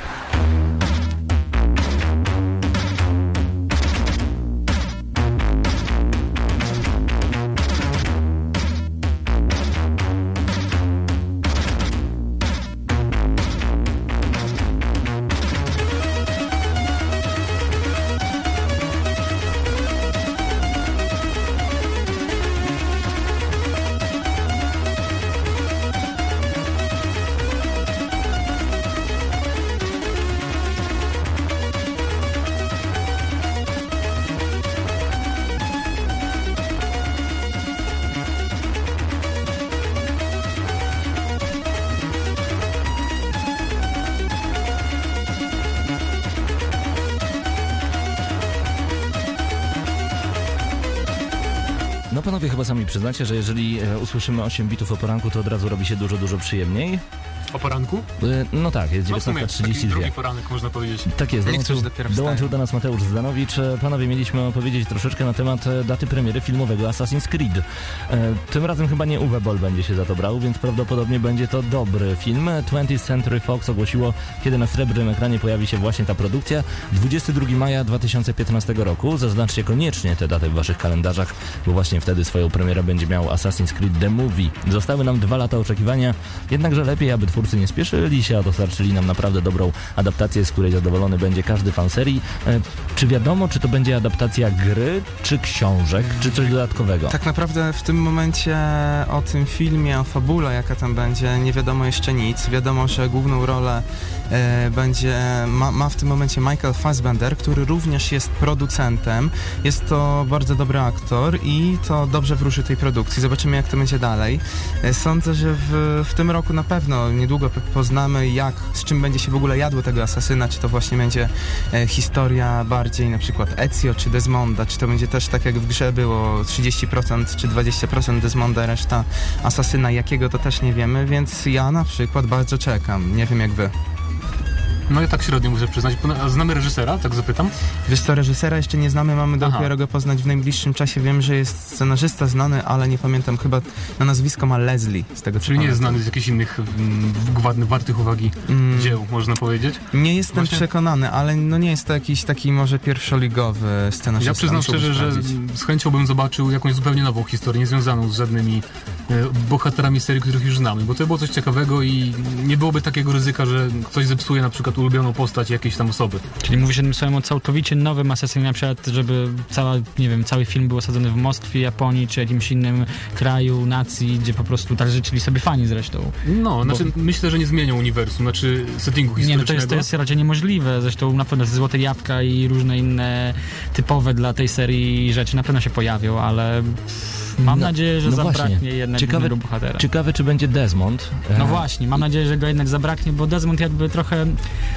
Panowie chyba sami przyznacie, że jeżeli e, usłyszymy 8 bitów o poranku, to od razu robi się dużo, dużo przyjemniej. O poranku? E, No tak, jest No w sumie taki 19.32. drugi poranek można powiedzieć. Tak jest, dołączył, dołączył do nas Mateusz Zdanowicz. E, Panowie, mieliśmy opowiedzieć troszeczkę na temat e, daty premiery filmowego Assassin's Creed. E, Tym razem chyba nie Uwe Boll będzie się za to brał, więc prawdopodobnie będzie to dobry film. 20th Century Fox ogłosiło, kiedy na srebrnym ekranie pojawi się właśnie ta produkcja. 22 maja 2015 roku. Zaznaczcie koniecznie tę datę w waszych kalendarzach, bo właśnie wtedy swoją premierę będzie miał Assassin's Creed The Movie. Zostały nam dwa lata oczekiwania, jednakże lepiej, aby twórcy nie spieszyli się, a dostarczyli nam naprawdę dobrą adaptację, z której zadowolony będzie każdy fan serii. E, Czy wiadomo, czy to będzie adaptacja gry, czy książek, czy coś dodatkowego? Tak naprawdę w tym momencie o tym filmie, o fabule, jaka tam będzie, nie wiadomo jeszcze nic. Wiadomo, że główną rolę będzie, ma, ma w tym momencie Michael Fassbender, który również jest producentem. Jest to bardzo dobry aktor i to dobrze wróży tej produkcji. Zobaczymy, jak to będzie dalej. E, Sądzę, że w, w tym roku na pewno niedługo poznamy, jak, z czym będzie się w ogóle jadło tego asasyna, czy to właśnie będzie e, historia bardziej na przykład Ezio czy Desmonda, czy to będzie też tak jak w grze było 30% czy 20% Desmonda, reszta asasyna, jakiego to też nie wiemy, więc ja na przykład bardzo czekam. Nie wiem jak wy. No ja tak średnio muszę przyznać. A znamy reżysera, tak zapytam? Wiesz co, reżysera jeszcze nie znamy, mamy Aha. dopiero go poznać w najbliższym czasie. Wiem, że jest scenarzysta znany, ale nie pamiętam, chyba na nazwisko ma Leslie, z tego co Czyli nie jest znany z jakichś innych mm, wartych uwagi Mm, dzieł, można powiedzieć. Nie jestem Właśnie- przekonany, ale no nie jest to jakiś taki może pierwszoligowy scenarzysta. Ja przyznam szczerze, że z chęcią bym zobaczył jakąś zupełnie nową historię, niezwiązaną z żadnymi e, bohaterami serii, których już znamy, bo to było coś ciekawego i nie byłoby takiego ryzyka, że ktoś zepsuje na przykład ulubioną postać jakiejś tam osoby. Czyli mówisz jednym słowem o całkowicie nowym Assassinie, na przykład, żeby cała, nie wiem, cały film był osadzony w Moskwie, Japonii, czy jakimś innym kraju, nacji, gdzie po prostu tak życzyli sobie fani zresztą. No, znaczy myślę, że nie zmienią uniwersum, znaczy settingu Nie, historycznego. no to jest, to jest raczej niemożliwe. Zresztą na pewno te Złote Jabłka i różne inne typowe dla tej serii rzeczy na pewno się pojawią, ale mam No- nadzieję, że no zabraknie właśnie. jednak Ciekawe- bohatera. Ciekawe, czy będzie Desmond. E, No właśnie, mam nadzieję, że go jednak zabraknie, bo Desmond jakby trochę.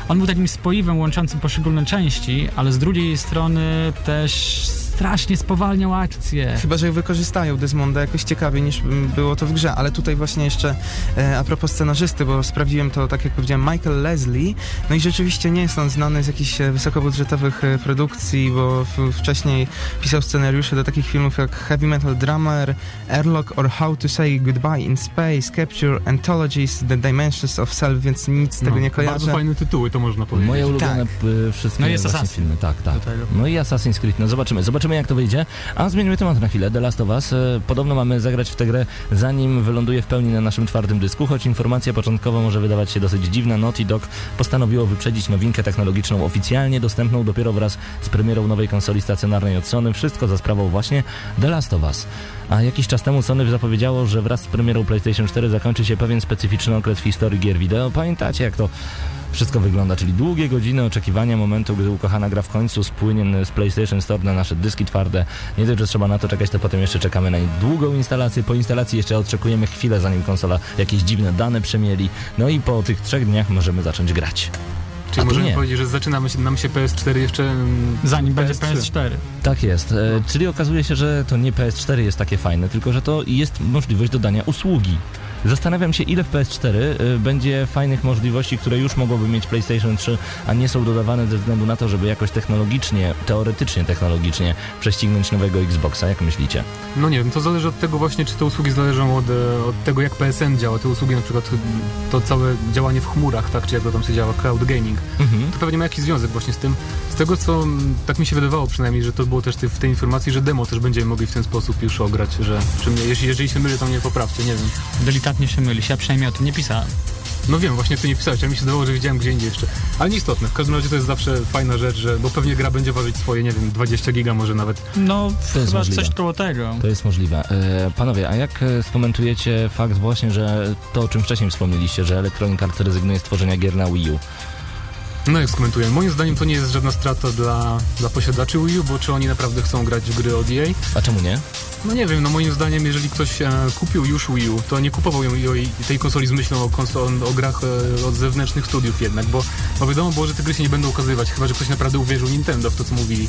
On był takim spoiwem łączącym poszczególne części, ale z drugiej strony też strasznie spowalniał akcję. Chyba, że wykorzystają Desmonda jakoś ciekawiej niż było to w grze, ale tutaj właśnie jeszcze e, a propos scenarzysty, bo sprawdziłem to, tak jak powiedziałem, Michael Leslie, no i rzeczywiście nie jest on znany z jakichś e, wysokobudżetowych e, produkcji, bo w, wcześniej pisał scenariusze do takich filmów jak Heavy Metal Drummer, Airlock or How to Say Goodbye in Space, Capture, Anthologies, The Dimensions of Self, więc nic z tego no, nie kojarzę. Bardzo fajne tytuły, to można powiedzieć. Moje ulubione Tak. wszystkie No Assassin. filmy. Tak, tak. No i Assassin's Creed. No zobaczymy. Zobaczymy jak to wyjdzie. A zmienimy temat na chwilę. The Last of Us. E, Podobno mamy zagrać w tę grę zanim wyląduje w pełni na naszym twardym dysku, choć informacja początkowo może wydawać się dosyć dziwna. Naughty Dog postanowiło wyprzedzić nowinkę technologiczną oficjalnie dostępną dopiero wraz z premierą nowej konsoli stacjonarnej od Sony. Wszystko za sprawą właśnie The Last of Us. A jakiś czas temu Sony zapowiedziało, że wraz z premierą PlayStation 4 zakończy się pewien specyficzny okres w historii gier wideo. Pamiętacie jak to wszystko wygląda, czyli długie godziny oczekiwania momentu, gdy ukochana gra w końcu spłynie z PlayStation Store na nasze dyski twarde. Nie tylko, że trzeba na to czekać, to potem jeszcze czekamy na długą instalację. Po instalacji jeszcze oczekujemy chwilę, zanim konsola jakieś dziwne dane przemieli. No i po tych trzech dniach możemy zacząć grać. A Czyli tu możemy nie. powiedzieć, że zaczynamy się, nam się PS4 jeszcze... mm, Zanim będzie PS3. PS4. Tak jest. E, czyli okazuje się, że to nie PS4 jest takie fajne, tylko że to jest możliwość dodania usługi. Zastanawiam się, ile w PS4 y, będzie fajnych możliwości, które już mogłoby mieć PlayStation 3, a nie są dodawane ze względu na to, żeby jakoś technologicznie, teoretycznie technologicznie prześcignąć nowego Xboxa. Jak myślicie? No nie wiem, to zależy od tego właśnie, czy te usługi zależą od, e, od tego, jak PSN działa. Te usługi na przykład to całe działanie w chmurach, tak, czy jak to tam się działa, cloud gaming. Mhm. To pewnie ma jakiś związek właśnie z tym. Z tego, co tak mi się wydawało przynajmniej, że to było też w tej informacji, że demo też będziemy mogli w ten sposób już ograć, że czy mnie, jeśli, jeżeli się mylę, to mnie poprawcie, nie wiem. Delikatnie się mylisz, ja przynajmniej o tym nie pisałem. No wiem, właśnie ty nie pisałeś, ale mi się zdawało, że widziałem gdzie indziej jeszcze. Ale nieistotne, w każdym razie to jest zawsze fajna rzecz, że, bo pewnie gra będzie ważyć swoje, nie wiem, 20 giga może nawet. No, To jest chyba możliwe. coś koło tego. To jest możliwe. E, panowie, a jak e, skomentujecie fakt właśnie, że to, o czym wcześniej wspomnieliście, że Electronic Arts rezygnuje z tworzenia gier na Wii U? No jak skomentuję, moim zdaniem to nie jest żadna strata dla, dla posiadaczy Wii U, bo czy oni naprawdę chcą grać w gry od EA? A czemu nie? No nie wiem, no moim zdaniem, jeżeli ktoś e, kupił już Wii U, to nie kupował ją ją- tej konsoli z myślą o, konsol, o grach e, od zewnętrznych studiów jednak, bo, bo wiadomo było, że te gry się nie będą ukazywać, chyba że ktoś naprawdę uwierzył Nintendo w to, co mówili.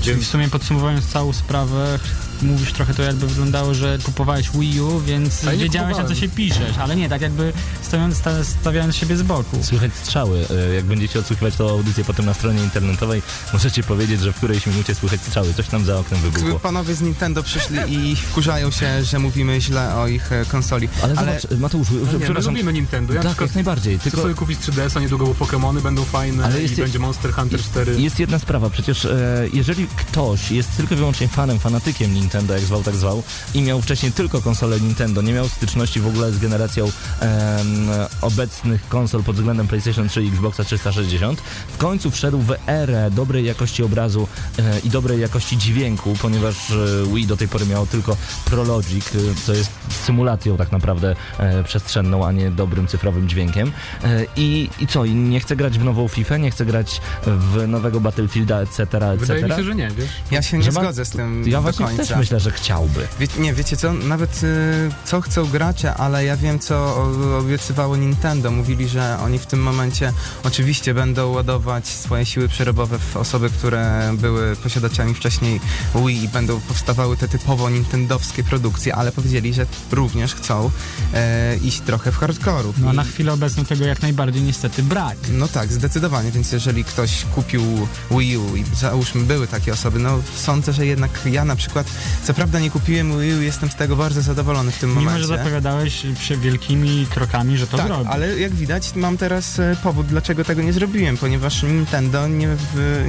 Czyli w sumie podsumowując całą sprawę, mówisz trochę to jakby wyglądało, że kupowałeś Wii U, więc Ale wiedziałeś na co się piszesz, ale nie, tak jakby stawiając, sta- stawiając siebie z boku. Słychać strzały. E, Jak będziecie odsłuchiwać tą audycję potem na stronie internetowej, możecie powiedzieć, że w którejś minucie słychać strzały. Coś tam za oknem wybuchło. Panowie z Nintendo przyszli i wkurzają się, że mówimy źle o ich e, konsoli. Ale, Ale- zobacz, Mateusz, No nie, przepraszam. lubimy Nintendo, ja Tak, jak najbardziej. chcę Tylko sobie kupić 3DS-a, niedługo bo Pokémony będą fajne Ale i jest- będzie Monster Hunter 4. jest jedna sprawa, przecież e, jeżeli ktoś jest tylko i wyłącznie fanem, fanatykiem Nintendo, Nintendo, jak zwał, tak zwał, i miał wcześniej tylko konsolę Nintendo, nie miał styczności w ogóle z generacją em, obecnych konsol pod względem PlayStation 3 i Xboxa 360, w końcu wszedł w erę dobrej jakości obrazu e, i dobrej jakości dźwięku, ponieważ e, Wii do tej pory miało tylko ProLogic, e, co jest symulacją tak naprawdę e, przestrzenną, a nie dobrym cyfrowym dźwiękiem. E, I, I co? I nie chcę grać w nową FIFA, nie chcę grać w nowego Battlefielda, etc., etc. Wydaje mi się, że nie, wiesz? Ja się nie Że ma- zgodzę z tym Ja do końca. Myślę, że chciałby. Wie, nie, wiecie co, nawet y, co chcą gracze, ale ja wiem co obiecywało Nintendo. Mówili, że oni w tym momencie oczywiście będą ładować swoje siły przerobowe w osoby, które były posiadaczami wcześniej Wii i będą powstawały te typowo nintendowskie produkcje, ale powiedzieli, że również chcą e, iść trochę w hardkorów. No I- na chwilę obecną tego jak najbardziej niestety brak. no tak, zdecydowanie, więc jeżeli ktoś kupił Wii U i załóżmy były takie osoby, no sądzę, że jednak ja na przykład, co prawda nie kupiłem Wii U, jestem z tego bardzo zadowolony w tym Mimo, momencie. że zapowiadałeś przy wielkimi krokami, że to tak, zrobi. ale jak widać mam teraz e, powód, dlaczego tego nie zrobiłem, ponieważ Nintendo nie w,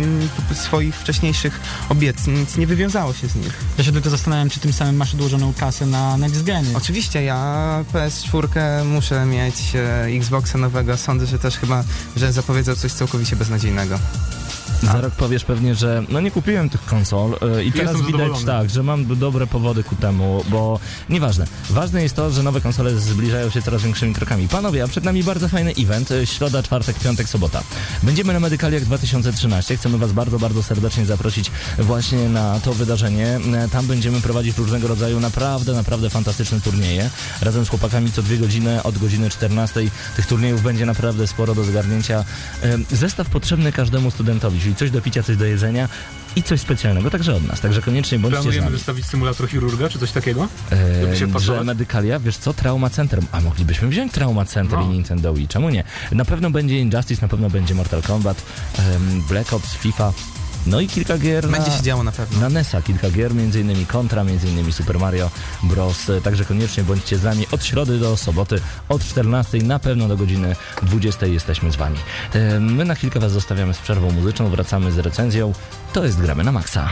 swoich wcześniejszych obietnic nie wywiązało się z nich. Ja się tylko zastanawiam, czy tym samym masz odłożoną kasę na next geny. Oczywiście ja PS4 muszę mieć, e, Xboxa nowego, sądzę, że też chyba, że zapowiedział coś całkowicie beznadziejnego. Za rok powiesz pewnie, że no nie kupiłem tych konsol yy, i teraz jestem widać tak, że mam dobre powody ku temu, bo nieważne. Ważne jest to, że nowe konsole zbliżają się coraz większymi krokami. Panowie, a przed nami bardzo fajny event. yy, Środa, czwartek, piątek, sobota. Będziemy na Medykaliach 2013. Chcemy was bardzo, bardzo serdecznie zaprosić właśnie na to wydarzenie. Yy, Tam będziemy prowadzić różnego rodzaju naprawdę, naprawdę fantastyczne turnieje. Razem z chłopakami co dwie godziny, od godziny 14. Tych turniejów będzie naprawdę sporo do zgarnięcia. Yy, Zestaw potrzebny każdemu studentowi, czyli coś do picia, coś do jedzenia i coś specjalnego, także od nas. Także koniecznie bądźcie Planujemy nami. wystawić symulator chirurga, czy coś takiego? żeby się Eee, że Medykalia, wiesz co, Trauma Center. A moglibyśmy wziąć Trauma Center No. i Nintendo Wii, czemu nie? Na pewno będzie Injustice, na pewno będzie Mortal Kombat, em, Black Ops, FIFA, no i kilka gier na... Będzie się działo na pewno. Na NES-a kilka gier, m.in. Contra, m.in. Super Mario Bros. Także koniecznie bądźcie z nami od środy do soboty, od 14 na pewno do godziny 20 jesteśmy z wami. My na chwilkę was zostawiamy z przerwą muzyczną, wracamy z recenzją. To jest Gramy na Maxa.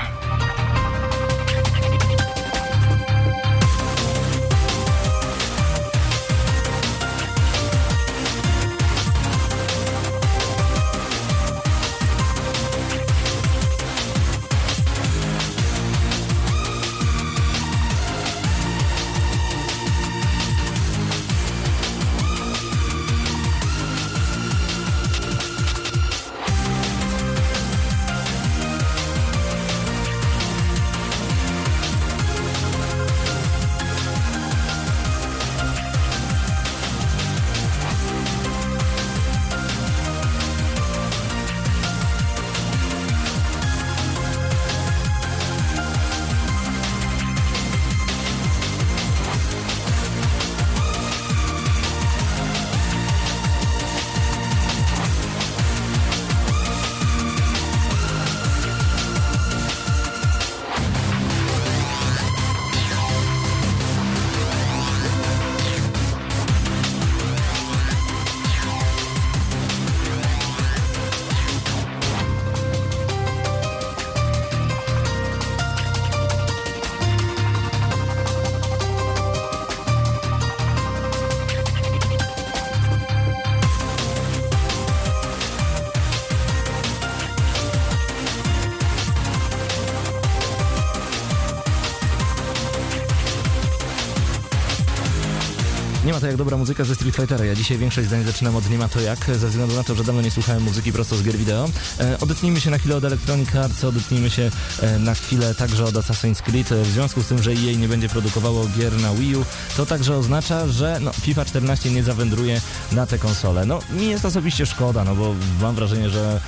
Jak dobra muzyka ze Street Fightera. Ja dzisiaj większość zdań zaczynam od nie ma to jak, ze względu na to, że dawno nie słuchałem muzyki prosto z gier wideo. E, odetnijmy się na chwilę od Electronic Arts, odetnijmy się e, na chwilę także od Assassin's Creed. E, W związku z tym, że EA nie będzie produkowało gier na Wii U, to także oznacza, że no, FIFA 14 nie zawędruje na te konsole. No, mi jest osobiście szkoda, no bo mam wrażenie, że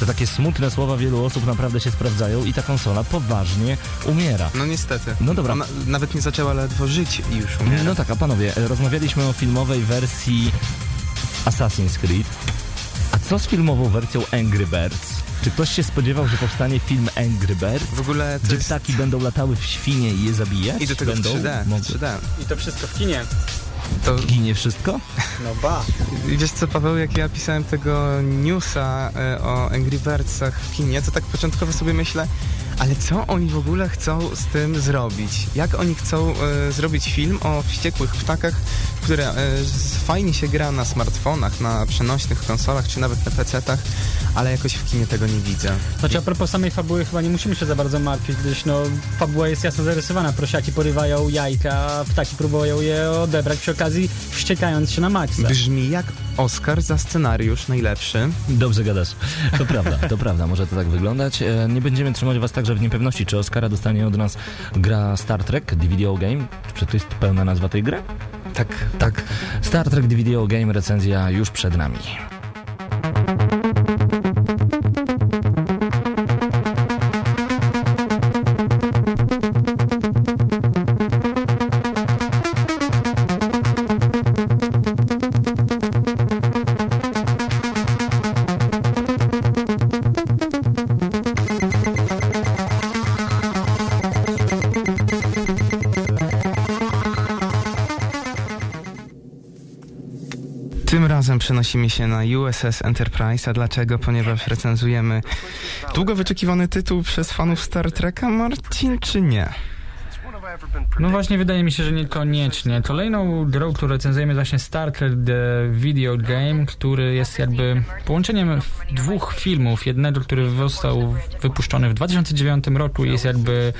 te takie smutne słowa wielu osób naprawdę się sprawdzają i ta konsola poważnie umiera. No niestety. No dobra. Ona nawet nie zaczęła ledwo żyć i już umiera. No tak, a panowie, rozmawialiśmy o filmowej wersji Assassin's Creed. A co z filmową wersją Angry Birds? Czy ktoś się spodziewał, że powstanie film Angry Birds? W ogóle to Gdzie jest... ptaki będą latały w świnie i je zabijać? I do tego w będą 3D. w mogły- 3D. I to wszystko w kinie. To, Ginie wszystko? No ba. Wiesz co, Paweł, jak ja pisałem tego newsa e, o Angry Birdsach w kinie, to tak początkowo sobie myślę, Ale co oni w ogóle chcą z tym zrobić? Jak oni chcą e, zrobić film o wściekłych ptakach, które e, fajnie się gra na smartfonach, na przenośnych konsolach, czy nawet na PC-tach, ale jakoś w kinie tego nie widzę. Znaczy a propos samej fabuły chyba nie musimy się za bardzo martwić, gdyż no fabuła jest jasno zarysowana. Prosiaki porywają jajka, a ptaki próbują je odebrać przy okazji wściekając się na maksa. Brzmi jak Oscar za scenariusz najlepszy. Dobrze gadasz. To prawda, to prawda, może to tak wyglądać. E, Nie będziemy trzymać was także w niepewności, czy Oscara dostanie od nas gra Star Trek The Video Game. Czy to jest pełna nazwa tej gry? Tak, Tak. Star Trek The Video Game recenzja już przed nami. Przenosimy się na USS Enterprise. A dlaczego? Ponieważ recenzujemy długo wyczekiwany tytuł przez fanów Star Treka, Marcin, czy nie? No właśnie, wydaje mi się, że niekoniecznie. Kolejną grą, którą recenzujemy jest właśnie Star Trek The Video Game, który jest jakby połączeniem dwóch filmów. Jednego, który został wypuszczony w 2009 roku i jest jakby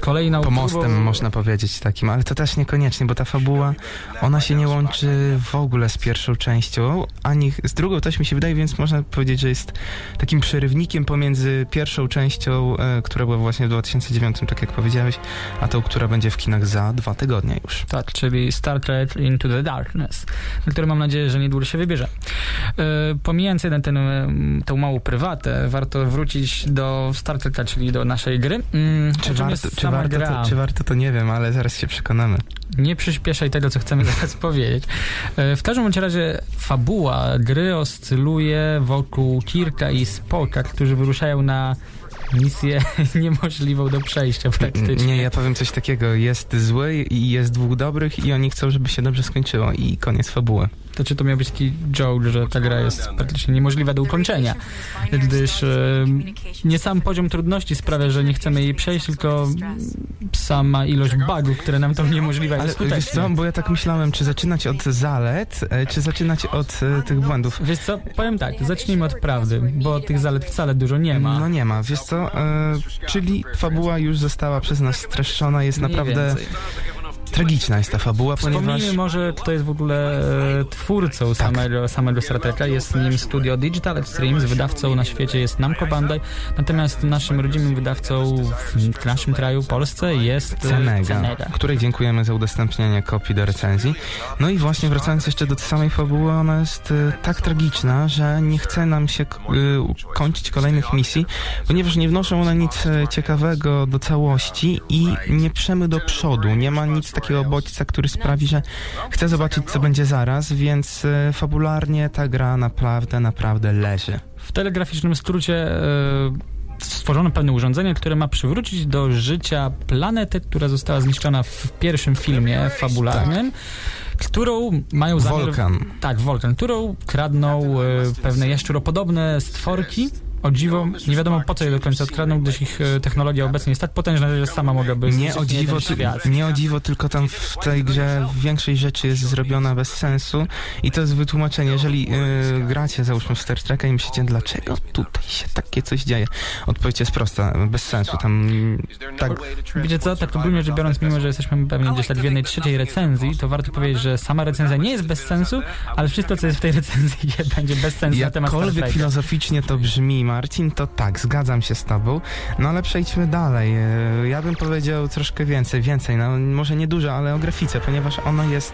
kolejną... Pomostem próbą- można powiedzieć takim, ale to też niekoniecznie, bo ta fabuła, ona się nie łączy w ogóle z pierwszą częścią, ani z drugą też mi się wydaje, więc można powiedzieć, że jest takim przerywnikiem pomiędzy pierwszą częścią, e, która była właśnie w 2009, tak jak powiedziałeś, a tą, która będzie w kinach za dwa tygodnie już. Tak, czyli Star Trek Into the Darkness, na który mam nadzieję, że niedługo się wybierze. E, pomijając jeden ten, em, tą małą prywatę, warto wrócić do Star Treka, czyli do naszej gry. Mm, Czy warto, czy, sama warto gra? to, czy warto, to nie wiem, ale zaraz się przekonamy. Nie przyspieszaj tego, co chcemy zaraz powiedzieć. E, W każdym bądź razie fabuła gry oscyluje wokół Kirka i Spoka, którzy wyruszają na misję niemożliwą do przejścia praktycznie. Nie, ja powiem coś takiego, jest zły i jest dwóch dobrych i oni chcą, żeby się dobrze skończyło i koniec fabuły. To czy to miał być taki joke, że ta gra jest praktycznie niemożliwa do ukończenia, gdyż e, nie sam poziom trudności sprawia, że nie chcemy jej przejść, tylko sama ilość bugów, które nam to uniemożliwia Ale wiesz co, bo ja tak myślałem, czy zaczynać od zalet, e, czy zaczynać od e, tych błędów. Wiesz co, powiem tak, zacznijmy od prawdy, bo tych zalet wcale dużo nie ma. No nie ma, wiesz co, czyli fabuła już została przez nas streszczona, jest naprawdę więcej. Tragiczna jest ta fabuła, ponieważ... Wspomnijmy może, kto jest w ogóle e, twórcą samego, samego Star Treka. Jest nim studio Digital Extremes, wydawcą na świecie jest Namco Bandai, natomiast naszym rodzimym wydawcą w naszym kraju, Polsce jest e, Cenega, Cenega. której dziękujemy za udostępnienie kopii do recenzji. No i właśnie wracając jeszcze do samej fabuły, ona jest e, tak tragiczna, że nie chce nam się e, kończyć kolejnych misji, ponieważ nie wnoszą one nic e, ciekawego do całości i nie przemy do przodu. Nie ma nic takiego bodźca, który sprawi, że chcę zobaczyć, co będzie zaraz, więc e, fabularnie ta gra naprawdę, naprawdę leży. W telegraficznym skrócie e, stworzono pewne urządzenie, które ma przywrócić do życia planetę, która została zniszczona w pierwszym filmie fabularnym. Którą mają zamiar... Wolkan. Tak, Wolkan, którą kradną e, pewne jaszczuropodobne stworki. O dziwo, nie wiadomo po co je do końca odkradną, gdyż ich e, technologia obecnie jest tak potężna, że sama mogłaby Nie o, dziwo, nie o dziwo, tylko tam w tej grze większość rzeczy jest zrobiona bez sensu i to jest wytłumaczenie. Jeżeli yy, gracie, załóżmy w Star Treka i myślicie, dlaczego tutaj się takie coś dzieje? Odpowiedź jest prosta, bez sensu. Tam tak, Wiecie co, tak ogólnie rzecz biorąc, mimo że jesteśmy pewnie gdzieś tak w jednej trzeciej recenzji, to warto powiedzieć, że sama recenzja nie jest bez sensu, ale wszystko, co jest w tej recenzji będzie bez sensu na temat Star Treka. filozoficznie to brzmi, Marcin, to tak, zgadzam się z tobą. No ale przejdźmy dalej. Yy, Ja bym powiedział troszkę więcej, więcej, no może nie dużo, ale o grafice, ponieważ ona jest,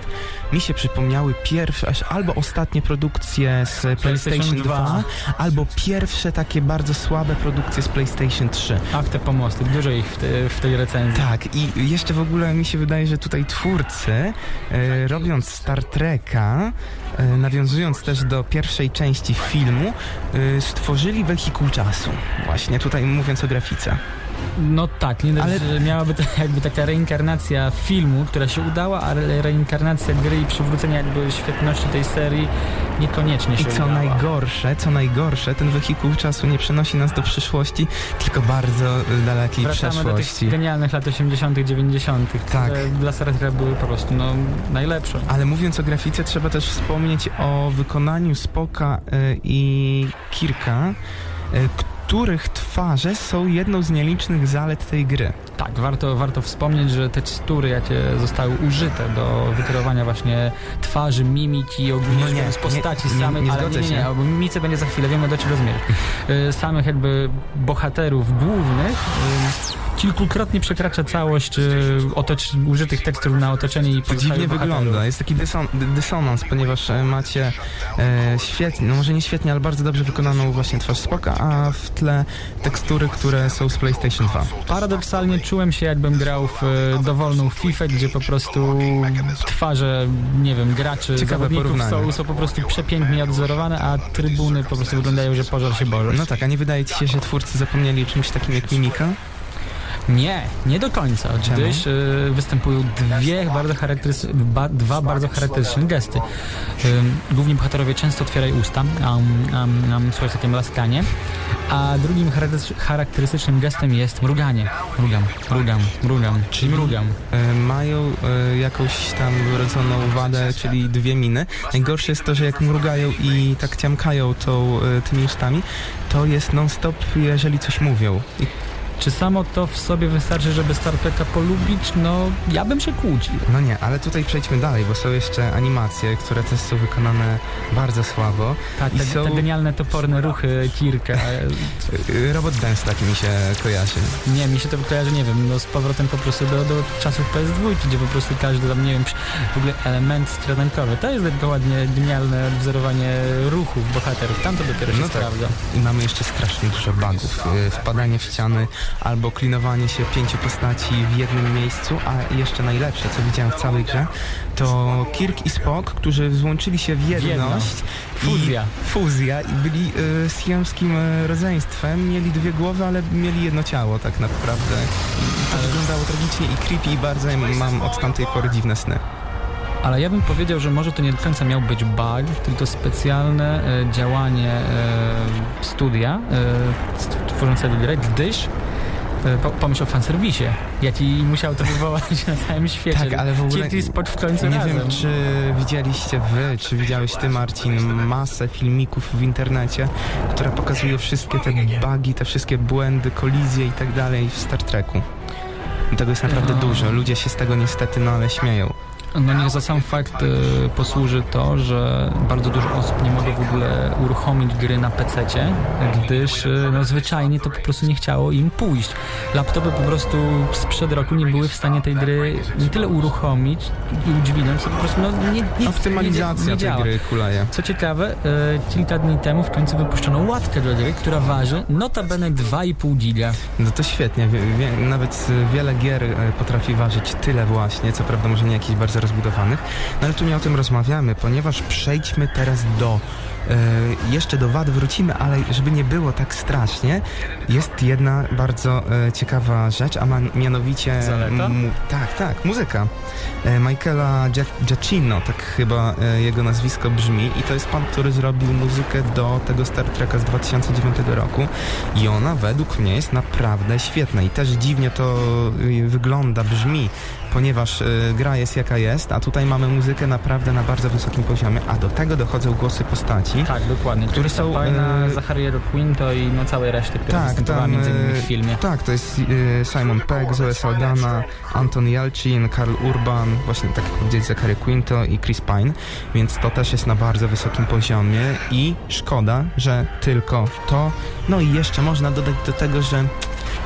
mi się przypomniały pierwsze, aż albo ostatnie produkcje z PlayStation 2, albo pierwsze takie bardzo słabe produkcje z PlayStation 3. Ach, te pomosty, dużo ich w, te, w tej recenzji. Tak, i jeszcze w ogóle mi się wydaje, że tutaj twórcy, e, robiąc Star Treka, e, nawiązując też do pierwszej części filmu, e, stworzyli wehikuł czasu. Właśnie tutaj mówiąc o grafice. No tak, nie Ale- że miałaby to jakby taka reinkarnacja filmu, która się udała, ale reinkarnacja gry i przywrócenie jakby świetności tej serii niekoniecznie się I co udała. najgorsze, co najgorsze, ten wehikuł czasu nie przenosi nas do przyszłości, tylko bardzo y, dalekiej Wracamy do przeszłości. tych genialnych lat 80., 90., Tak. dla Star Treka były po prostu no, najlepsze. Ale mówiąc o grafice, trzeba też wspomnieć o wykonaniu Spoka y, i Kirka, It. Których twarze są jedną z nielicznych zalet tej gry. Tak, warto, warto wspomnieć, że tekstury, jakie zostały użyte do wykreowania właśnie twarzy, mimiki i ogólnie No nie, biorąc postaci nie, nie, samych, nie ale zgodzę nie, nie, nie, bo mimice będzie za chwilę, wiemy do czego zmierz. Y, Samych jakby bohaterów głównych y, kilkukrotnie przekracza całość y, otocz- użytych tekstur na otoczenie i To dziwnie wygląda. Jest taki dyson, dy- dysonans, ponieważ e, macie e, świetnie, no może nie świetnie, ale bardzo dobrze wykonaną właśnie twarz Spoka, a w tle tekstury, które są z PlayStation 2. Paradoksalnie czułem się jakbym grał w e, dowolną FIFA, gdzie po prostu twarze, nie wiem, graczy, Ciekawe zawodników porównanie. są, są po prostu przepięknie odwzorowane, a trybuny po prostu wyglądają, że pożar się boże. No tak, a nie wydaje ci się, że twórcy zapomnieli o czymś takim jak mimika? Nie, nie do końca, Czemu? gdyż y, występują dwie bardzo ba, dwa bardzo charakterystyczne gesty. Ym, główni bohaterowie często otwierają usta, um, um, um, słychać takie mlaskanie, a drugim charakterys- charakterystycznym gestem jest mruganie. Mrugam, mrugam, mrugam, czyli mrugam. E, mają e, jakąś tam wrodzoną wadę, czyli dwie miny. Najgorsze jest to, że jak mrugają i tak ciamkają tą, e, tymi ustami, to jest non-stop, jeżeli coś mówią. I, Czy samo to w sobie wystarczy, żeby Star Treka polubić? No, ja bym się kłócił. no nie, ale tutaj przejdźmy dalej, bo są jeszcze animacje, które też są wykonane bardzo słabo. Tak, te, są- te genialne, toporne ruchy Kirka. Robot Dance tak mi się kojarzy. Nie, mi się to kojarzy, nie wiem, no z powrotem po prostu do, do czasów PS2, gdzie po prostu każdy tam, nie wiem, w ogóle element skradankowy. To jest tylko ładnie genialne wzorowanie ruchów bohaterów. Tam to dopiero się No tak. sprawdza. I mamy jeszcze strasznie dużo bugów. E, Wpadanie w ściany albo klinowanie się pięciu postaci w jednym miejscu, a jeszcze najlepsze, co widziałem w całej grze, to Kirk i Spock, którzy złączyli się w jedność. jedność. i- Fuzja. Fuzja i byli y, siamskim y, rodzeństwem. Mieli dwie głowy, ale mieli jedno ciało tak naprawdę. I to wyglądało tragicznie i creepy i bardzo mam od tamtej pory dziwne sny. Ale ja bym powiedział, że może to nie do końca miał być bug, tylko specjalne e, działanie e, studia e, tworzącego grę, gdyż e, po, pomyśl o fanserwisie, jaki musiał to wywołać na całym świecie. Tak, ale w ogóle Spock w końcu Nie razem. wiem, czy widzieliście wy, czy widziałeś ty, Marcin, masę filmików w internecie, które pokazują wszystkie te bugi, te wszystkie błędy, kolizje i tak dalej w Star Treku. Tego jest naprawdę No. dużo. Ludzie się z tego niestety, no ale śmieją. No niech za sam fakt e, posłuży to, że bardzo dużo osób nie mogło w ogóle uruchomić gry na PC-cie, gdyż e, no, zwyczajnie to po prostu nie chciało im pójść. Laptopy po prostu sprzed roku nie były w stanie tej gry nie tyle uruchomić i udźwignąć, co po prostu no, nie, nie, Optymalizacja nie, nie tej gry kuleje. Co ciekawe, e, kilka dni temu w końcu wypuszczono łatkę do gry, która waży notabene 2,5 giga. No to świetnie. Wie, wie, nawet y, wiele gier y, potrafi ważyć tyle właśnie, co prawda może nie jakichś bardzo rozbudowanych, no ale tu nie o tym rozmawiamy, ponieważ przejdźmy teraz do y, jeszcze do wad wrócimy, ale żeby nie było tak strasznie, jest jedna bardzo y, ciekawa rzecz, a man, mianowicie... Zaleta? Tak, tak, muzyka. Y, Michaela Gia- Giacchino, tak chyba jego nazwisko brzmi. I to jest pan, który zrobił muzykę do tego Star Treka z 2009 roku. I ona według mnie jest naprawdę świetna. I też dziwnie to wygląda, brzmi, ponieważ y, gra jest jaka jest, a tutaj mamy muzykę naprawdę na bardzo wysokim poziomie, a do tego dochodzą głosy postaci. Tak, dokładnie. Które są, Pine'a, e, Zachariego Quinto i no całej reszty, która Tak, tam, między innymi w e, filmie. Tak, to jest y, Simon Pegg, Zoe Saldana, Anton Yelchin, Karl Urban, właśnie tak jak powiedzieć Zachary Quinto i Chris Pine, więc to też jest na bardzo wysokim poziomie i szkoda, że tylko to. No i jeszcze można dodać do tego, że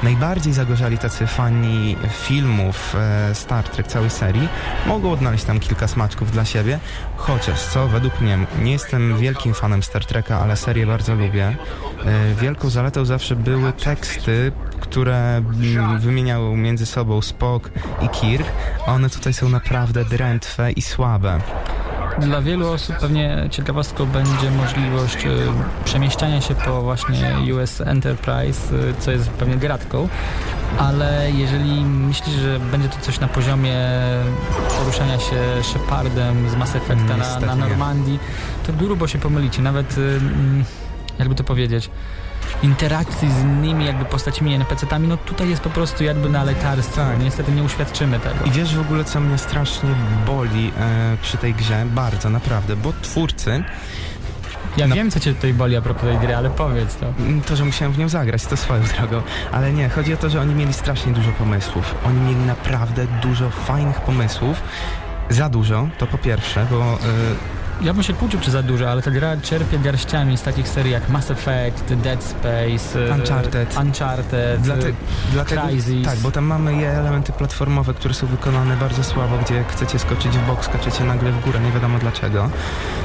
najbardziej zagorzali tacy fani filmów e, Star Trek, całej serii, mogą odnaleźć tam kilka smaczków dla siebie, chociaż co według mnie, nie jestem wielkim fanem Star Treka, ale serię bardzo lubię. E, wielką zaletą zawsze były teksty, które mm, wymieniały między sobą Spock i Kirk, a one tutaj są naprawdę drętwe i słabe. Dla wielu osób pewnie ciekawostką będzie możliwość e, przemieszczania się po właśnie US Enterprise, e, co jest pewnie gratką, ale jeżeli myślisz, że będzie to coś na poziomie poruszania się Shepardem z Mass Effecta na, na. Normandii, to grubo się pomylicie. Nawet, mm, jakby to powiedzieć, interakcji z innymi jakby postaciami NPC-tami, no tutaj jest po prostu jakby na lekarstwo. Tak. Niestety nie uświadczymy tego. I wiesz w ogóle, co mnie strasznie boli e, przy tej grze? Bardzo, naprawdę, bo twórcy, Ja No. wiem, co cię tutaj boli a propos tej gry, ale powiedz to. mm, to, że musiałem w nią zagrać, to swoją drogą, ale nie, chodzi o to, że oni mieli strasznie dużo pomysłów. Oni mieli naprawdę dużo fajnych pomysłów. Za dużo, to po pierwsze, bo e, Ja bym się kłócił, czy za dużo, ale ta gra czerpie garściami z takich serii jak Mass Effect, Dead Space, e, Uncharted. Uncharted Dlate, dlatego, Crysis. tak, bo tam mamy je elementy platformowe, które są wykonane bardzo słabo, gdzie jak chcecie skoczyć w bok, skaczecie nagle w górę, nie wiadomo dlaczego.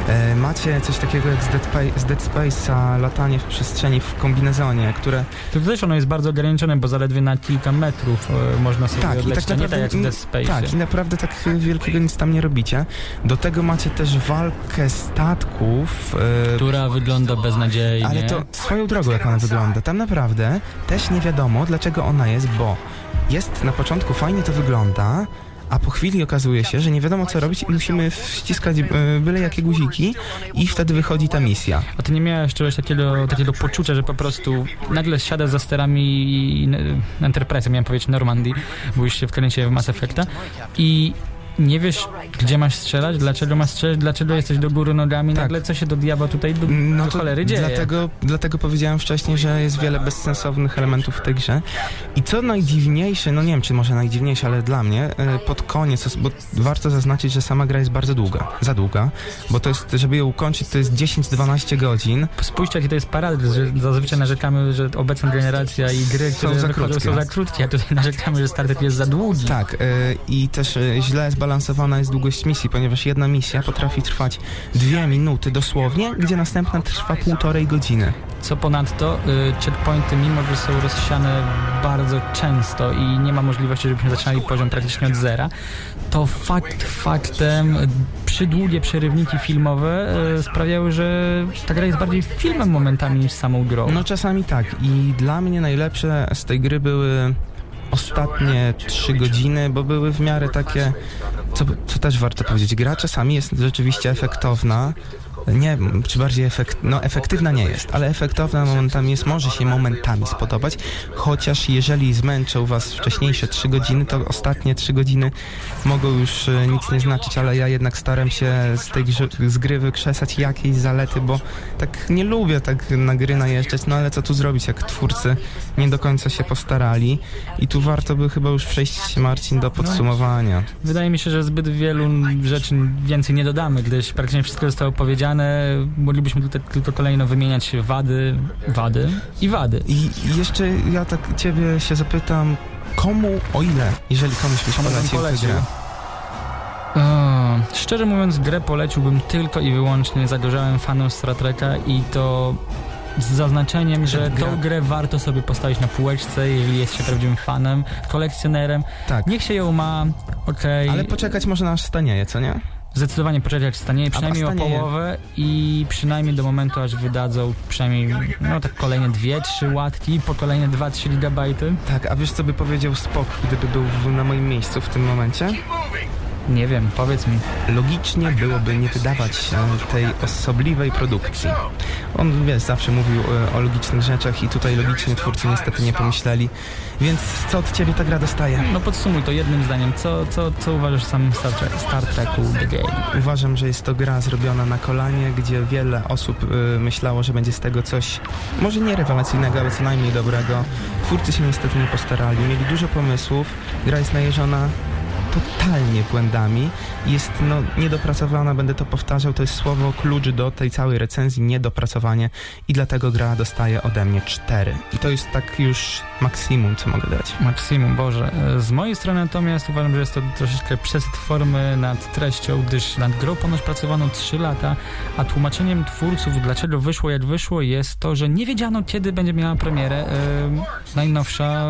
E, macie coś takiego jak z Dead, Pa- z Dead Space'a, latanie w przestrzeni w kombinezonie, które To też ono jest bardzo ograniczone, bo zaledwie na kilka metrów e, można sobie Tak, i odlecieć, tak nie tak jak w Dead Space. Tak, i naprawdę tak wielkiego nic tam nie robicie. Do tego macie też walkę statków, e, która wygląda beznadziejnie. ale to swoją drogą jak ona wygląda. Tam naprawdę też nie wiadomo dlaczego ona jest, bo jest na początku fajnie to wygląda, a po chwili okazuje się, że nie wiadomo co robić i musimy wściskać e, byle jakie guziki i wtedy wychodzi ta misja. A ty nie miałeś czegoś takiego, takiego poczucia, że po prostu nagle siadasz za sterami e, Enterprise, miałem powiedzieć Normandii, bo już się wkręciłem w Mass Effecta i nie wiesz, gdzie masz strzelać, dlaczego masz strzelać, dlaczego jesteś do góry nogami, Tak. nagle co się do diabła tutaj do, No do cholery dzieje. dlatego, dlatego powiedziałem wcześniej, że jest wiele bezsensownych elementów w tej grze. I co najdziwniejsze, no nie wiem czy może najdziwniejsze, ale dla mnie, e, pod koniec, bo warto zaznaczyć, że sama gra jest bardzo długa, za długa, bo to jest, żeby ją ukończyć, to jest 10-12 godzin. Spójrzcie, jaki to jest paradoks, że zazwyczaj narzekamy, że obecna generacja i gry, Są które za wychodzą, krótkie. są za krótkie, a tutaj narzekamy, że Star Trek jest za długi. Tak, e, i też e, źle zbalansowana jest długość misji, ponieważ jedna misja potrafi trwać dwie minuty dosłownie, gdzie następna trwa półtorej godziny. Co ponadto, y, checkpointy, mimo że są rozsiane bardzo często i nie ma możliwości, żebyśmy zaczynali poziom praktycznie od zera, to fakt faktem przydługie przerywniki filmowe y, sprawiały, że ta gra jest bardziej filmem momentami niż samą grą. No czasami tak i dla mnie najlepsze z tej gry były ostatnie trzy godziny, bo były w miarę takie, co, co też warto powiedzieć, gra czasami jest rzeczywiście efektowna, nie czy bardziej efekt, no efektywna nie jest, ale efektowna momentami jest, może się momentami spodobać, chociaż jeżeli zmęczą was wcześniejsze trzy godziny, to ostatnie trzy godziny mogą już e, nic nie znaczyć, ale ja jednak staram się z tej grze, z gry wykrzesać jakieś zalety, bo tak nie lubię tak na gry najeżdżać, no ale co tu zrobić, jak twórcy nie do końca się postarali i tu warto by chyba już przejść, Marcin, do podsumowania. Wydaje mi się, że zbyt wielu rzeczy więcej nie dodamy, gdyż praktycznie wszystko zostało powiedziane. Moglibyśmy tutaj tylko kolejno wymieniać wady, wady i wady. I jeszcze ja tak ciebie się zapytam, komu, o ile, jeżeli komuś byś Komu polecił? O, szczerze mówiąc, grę poleciłbym tylko i wyłącznie zagorzałym fanom Star Treka i to z zaznaczeniem, że Gra- tą grę warto sobie postawić na półeczce, jeżeli jest się prawdziwym fanem, kolekcjonerem. Tak, Niech się ją ma, okej, ale poczekać może aż stanieje, co nie? Zdecydowanie poczekać stanieje przynajmniej o połowę i przynajmniej do momentu, aż wydadzą przynajmniej, no tak kolejne 2-3 łatki, po kolejne 2-3 gigabajty. Tak, a wiesz co by powiedział Spock, gdyby był na moim miejscu w tym momencie? Nie wiem, powiedz mi. Logicznie byłoby nie wydawać tej osobliwej produkcji. On, wiesz, zawsze mówił e, o logicznych rzeczach i tutaj logicznie twórcy niestety nie pomyśleli. Więc co od ciebie ta gra dostaje? No podsumuj to jednym zdaniem. Co, co, co uważasz o samym Star, Trek, Star Treku The Game? Uważam, że jest to gra zrobiona na kolanie, gdzie wiele osób y, myślało, że będzie z tego coś, może nie rewelacyjnego, ale co najmniej dobrego. Twórcy się niestety nie postarali, mieli dużo pomysłów, gra jest najeżona totalnie błędami, jest no, niedopracowana, będę to powtarzał, to jest słowo klucz do tej całej recenzji, niedopracowanie i dlatego gra dostaje ode mnie 4. I to jest tak już maksimum, co mogę dać. Maksimum, Boże. Z mojej strony natomiast uważam, że jest to troszeczkę przesyt formy nad treścią, gdyż nad grą ponoć pracowano 3 lata, a tłumaczeniem twórców, dlaczego wyszło jak wyszło, jest to, że nie wiedziano, kiedy będzie miała premierę e, najnowsza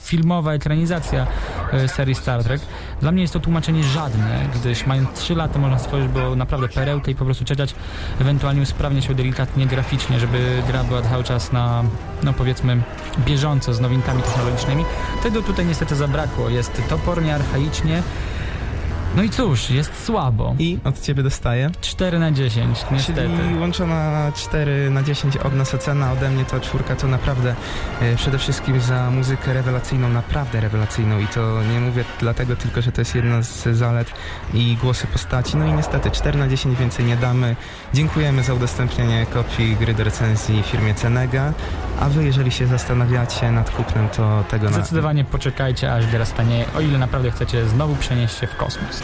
filmowa ekranizacja e, serii Star Trek. Dla mnie jest to tłumaczenie żadne, gdyż mając 3 lata można stworzyć było naprawdę perełkę i po prostu czekać, ewentualnie usprawniać ją delikatnie graficznie, żeby gra była cały czas na, no powiedzmy, bieżąco z nowinkami technologicznymi. Tego tutaj niestety zabrakło. Jest topornie, archaicznie. No i cóż, jest słabo. I od ciebie dostaję. 4 na 10, niestety. Czyli łączona 4 na 10 od nas ocena, ode mnie to czwórka to naprawdę e, przede wszystkim za muzykę rewelacyjną, naprawdę rewelacyjną i to nie mówię dlatego tylko, że to jest jedna z zalet i głosy postaci. No i niestety 4 na 10 więcej nie damy. Dziękujemy za udostępnienie kopii gry do recenzji firmie Cenega, a wy jeżeli się zastanawiacie nad kupnem, to tego na... Zdecydowanie poczekajcie, aż gra stanie, o ile naprawdę chcecie znowu przenieść się w kosmos.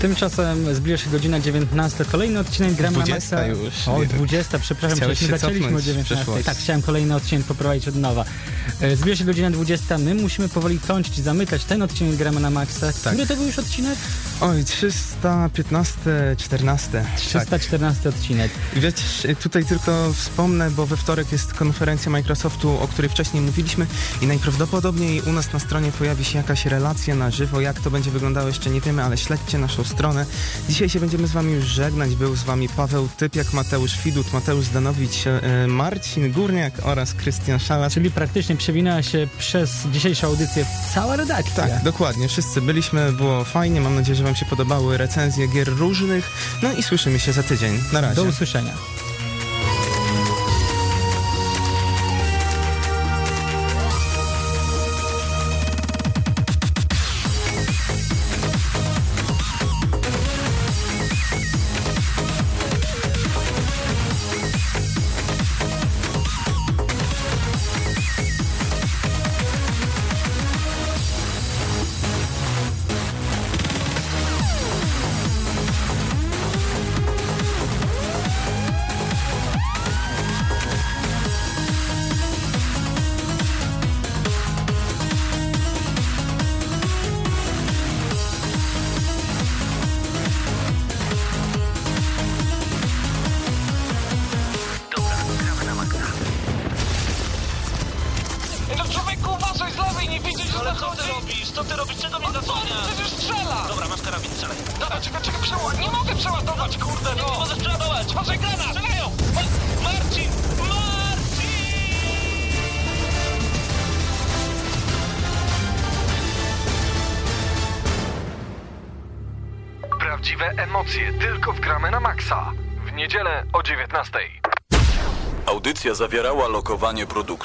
Tymczasem zbliża się godzina 19. Kolejny odcinek gramy na 20 Maxa. już. O, Nie. 20, przepraszam, Chciałeś przecież my zaczęliśmy o cofnąć w 19. przyszłość. Tak, chciałem kolejny odcinek poprowadzić od nowa. E, Zbliża się godzina 20. My musimy powoli kończyć zamykać ten odcinek gramy na Maxa. Tak. Który to był już odcinek? Oj, 315, 14. Tak. 314 odcinek. Wiesz, tutaj tylko wspomnę, bo we wtorek jest konferencja Microsoftu, o której wcześniej mówiliśmy i najprawdopodobniej u nas na stronie pojawi się jakaś relacja na żywo. Jak to będzie wyglądało jeszcze nie wiemy, ale śledźcie naszą stronę. Dzisiaj się będziemy z wami już żegnać. Był z wami Paweł Typiak, Mateusz Widut, Mateusz Zdanowicz, e, Marcin Górniak oraz Krystian Szalas. Czyli praktycznie przewinęła się przez dzisiejszą audycję cała redakcja. Tak, dokładnie. Wszyscy byliśmy, było fajnie. Mam nadzieję, że wam się podobały recenzje gier różnych. No i słyszymy się za tydzień. Na razie. Do usłyszenia. Zawierała lokowanie produktu.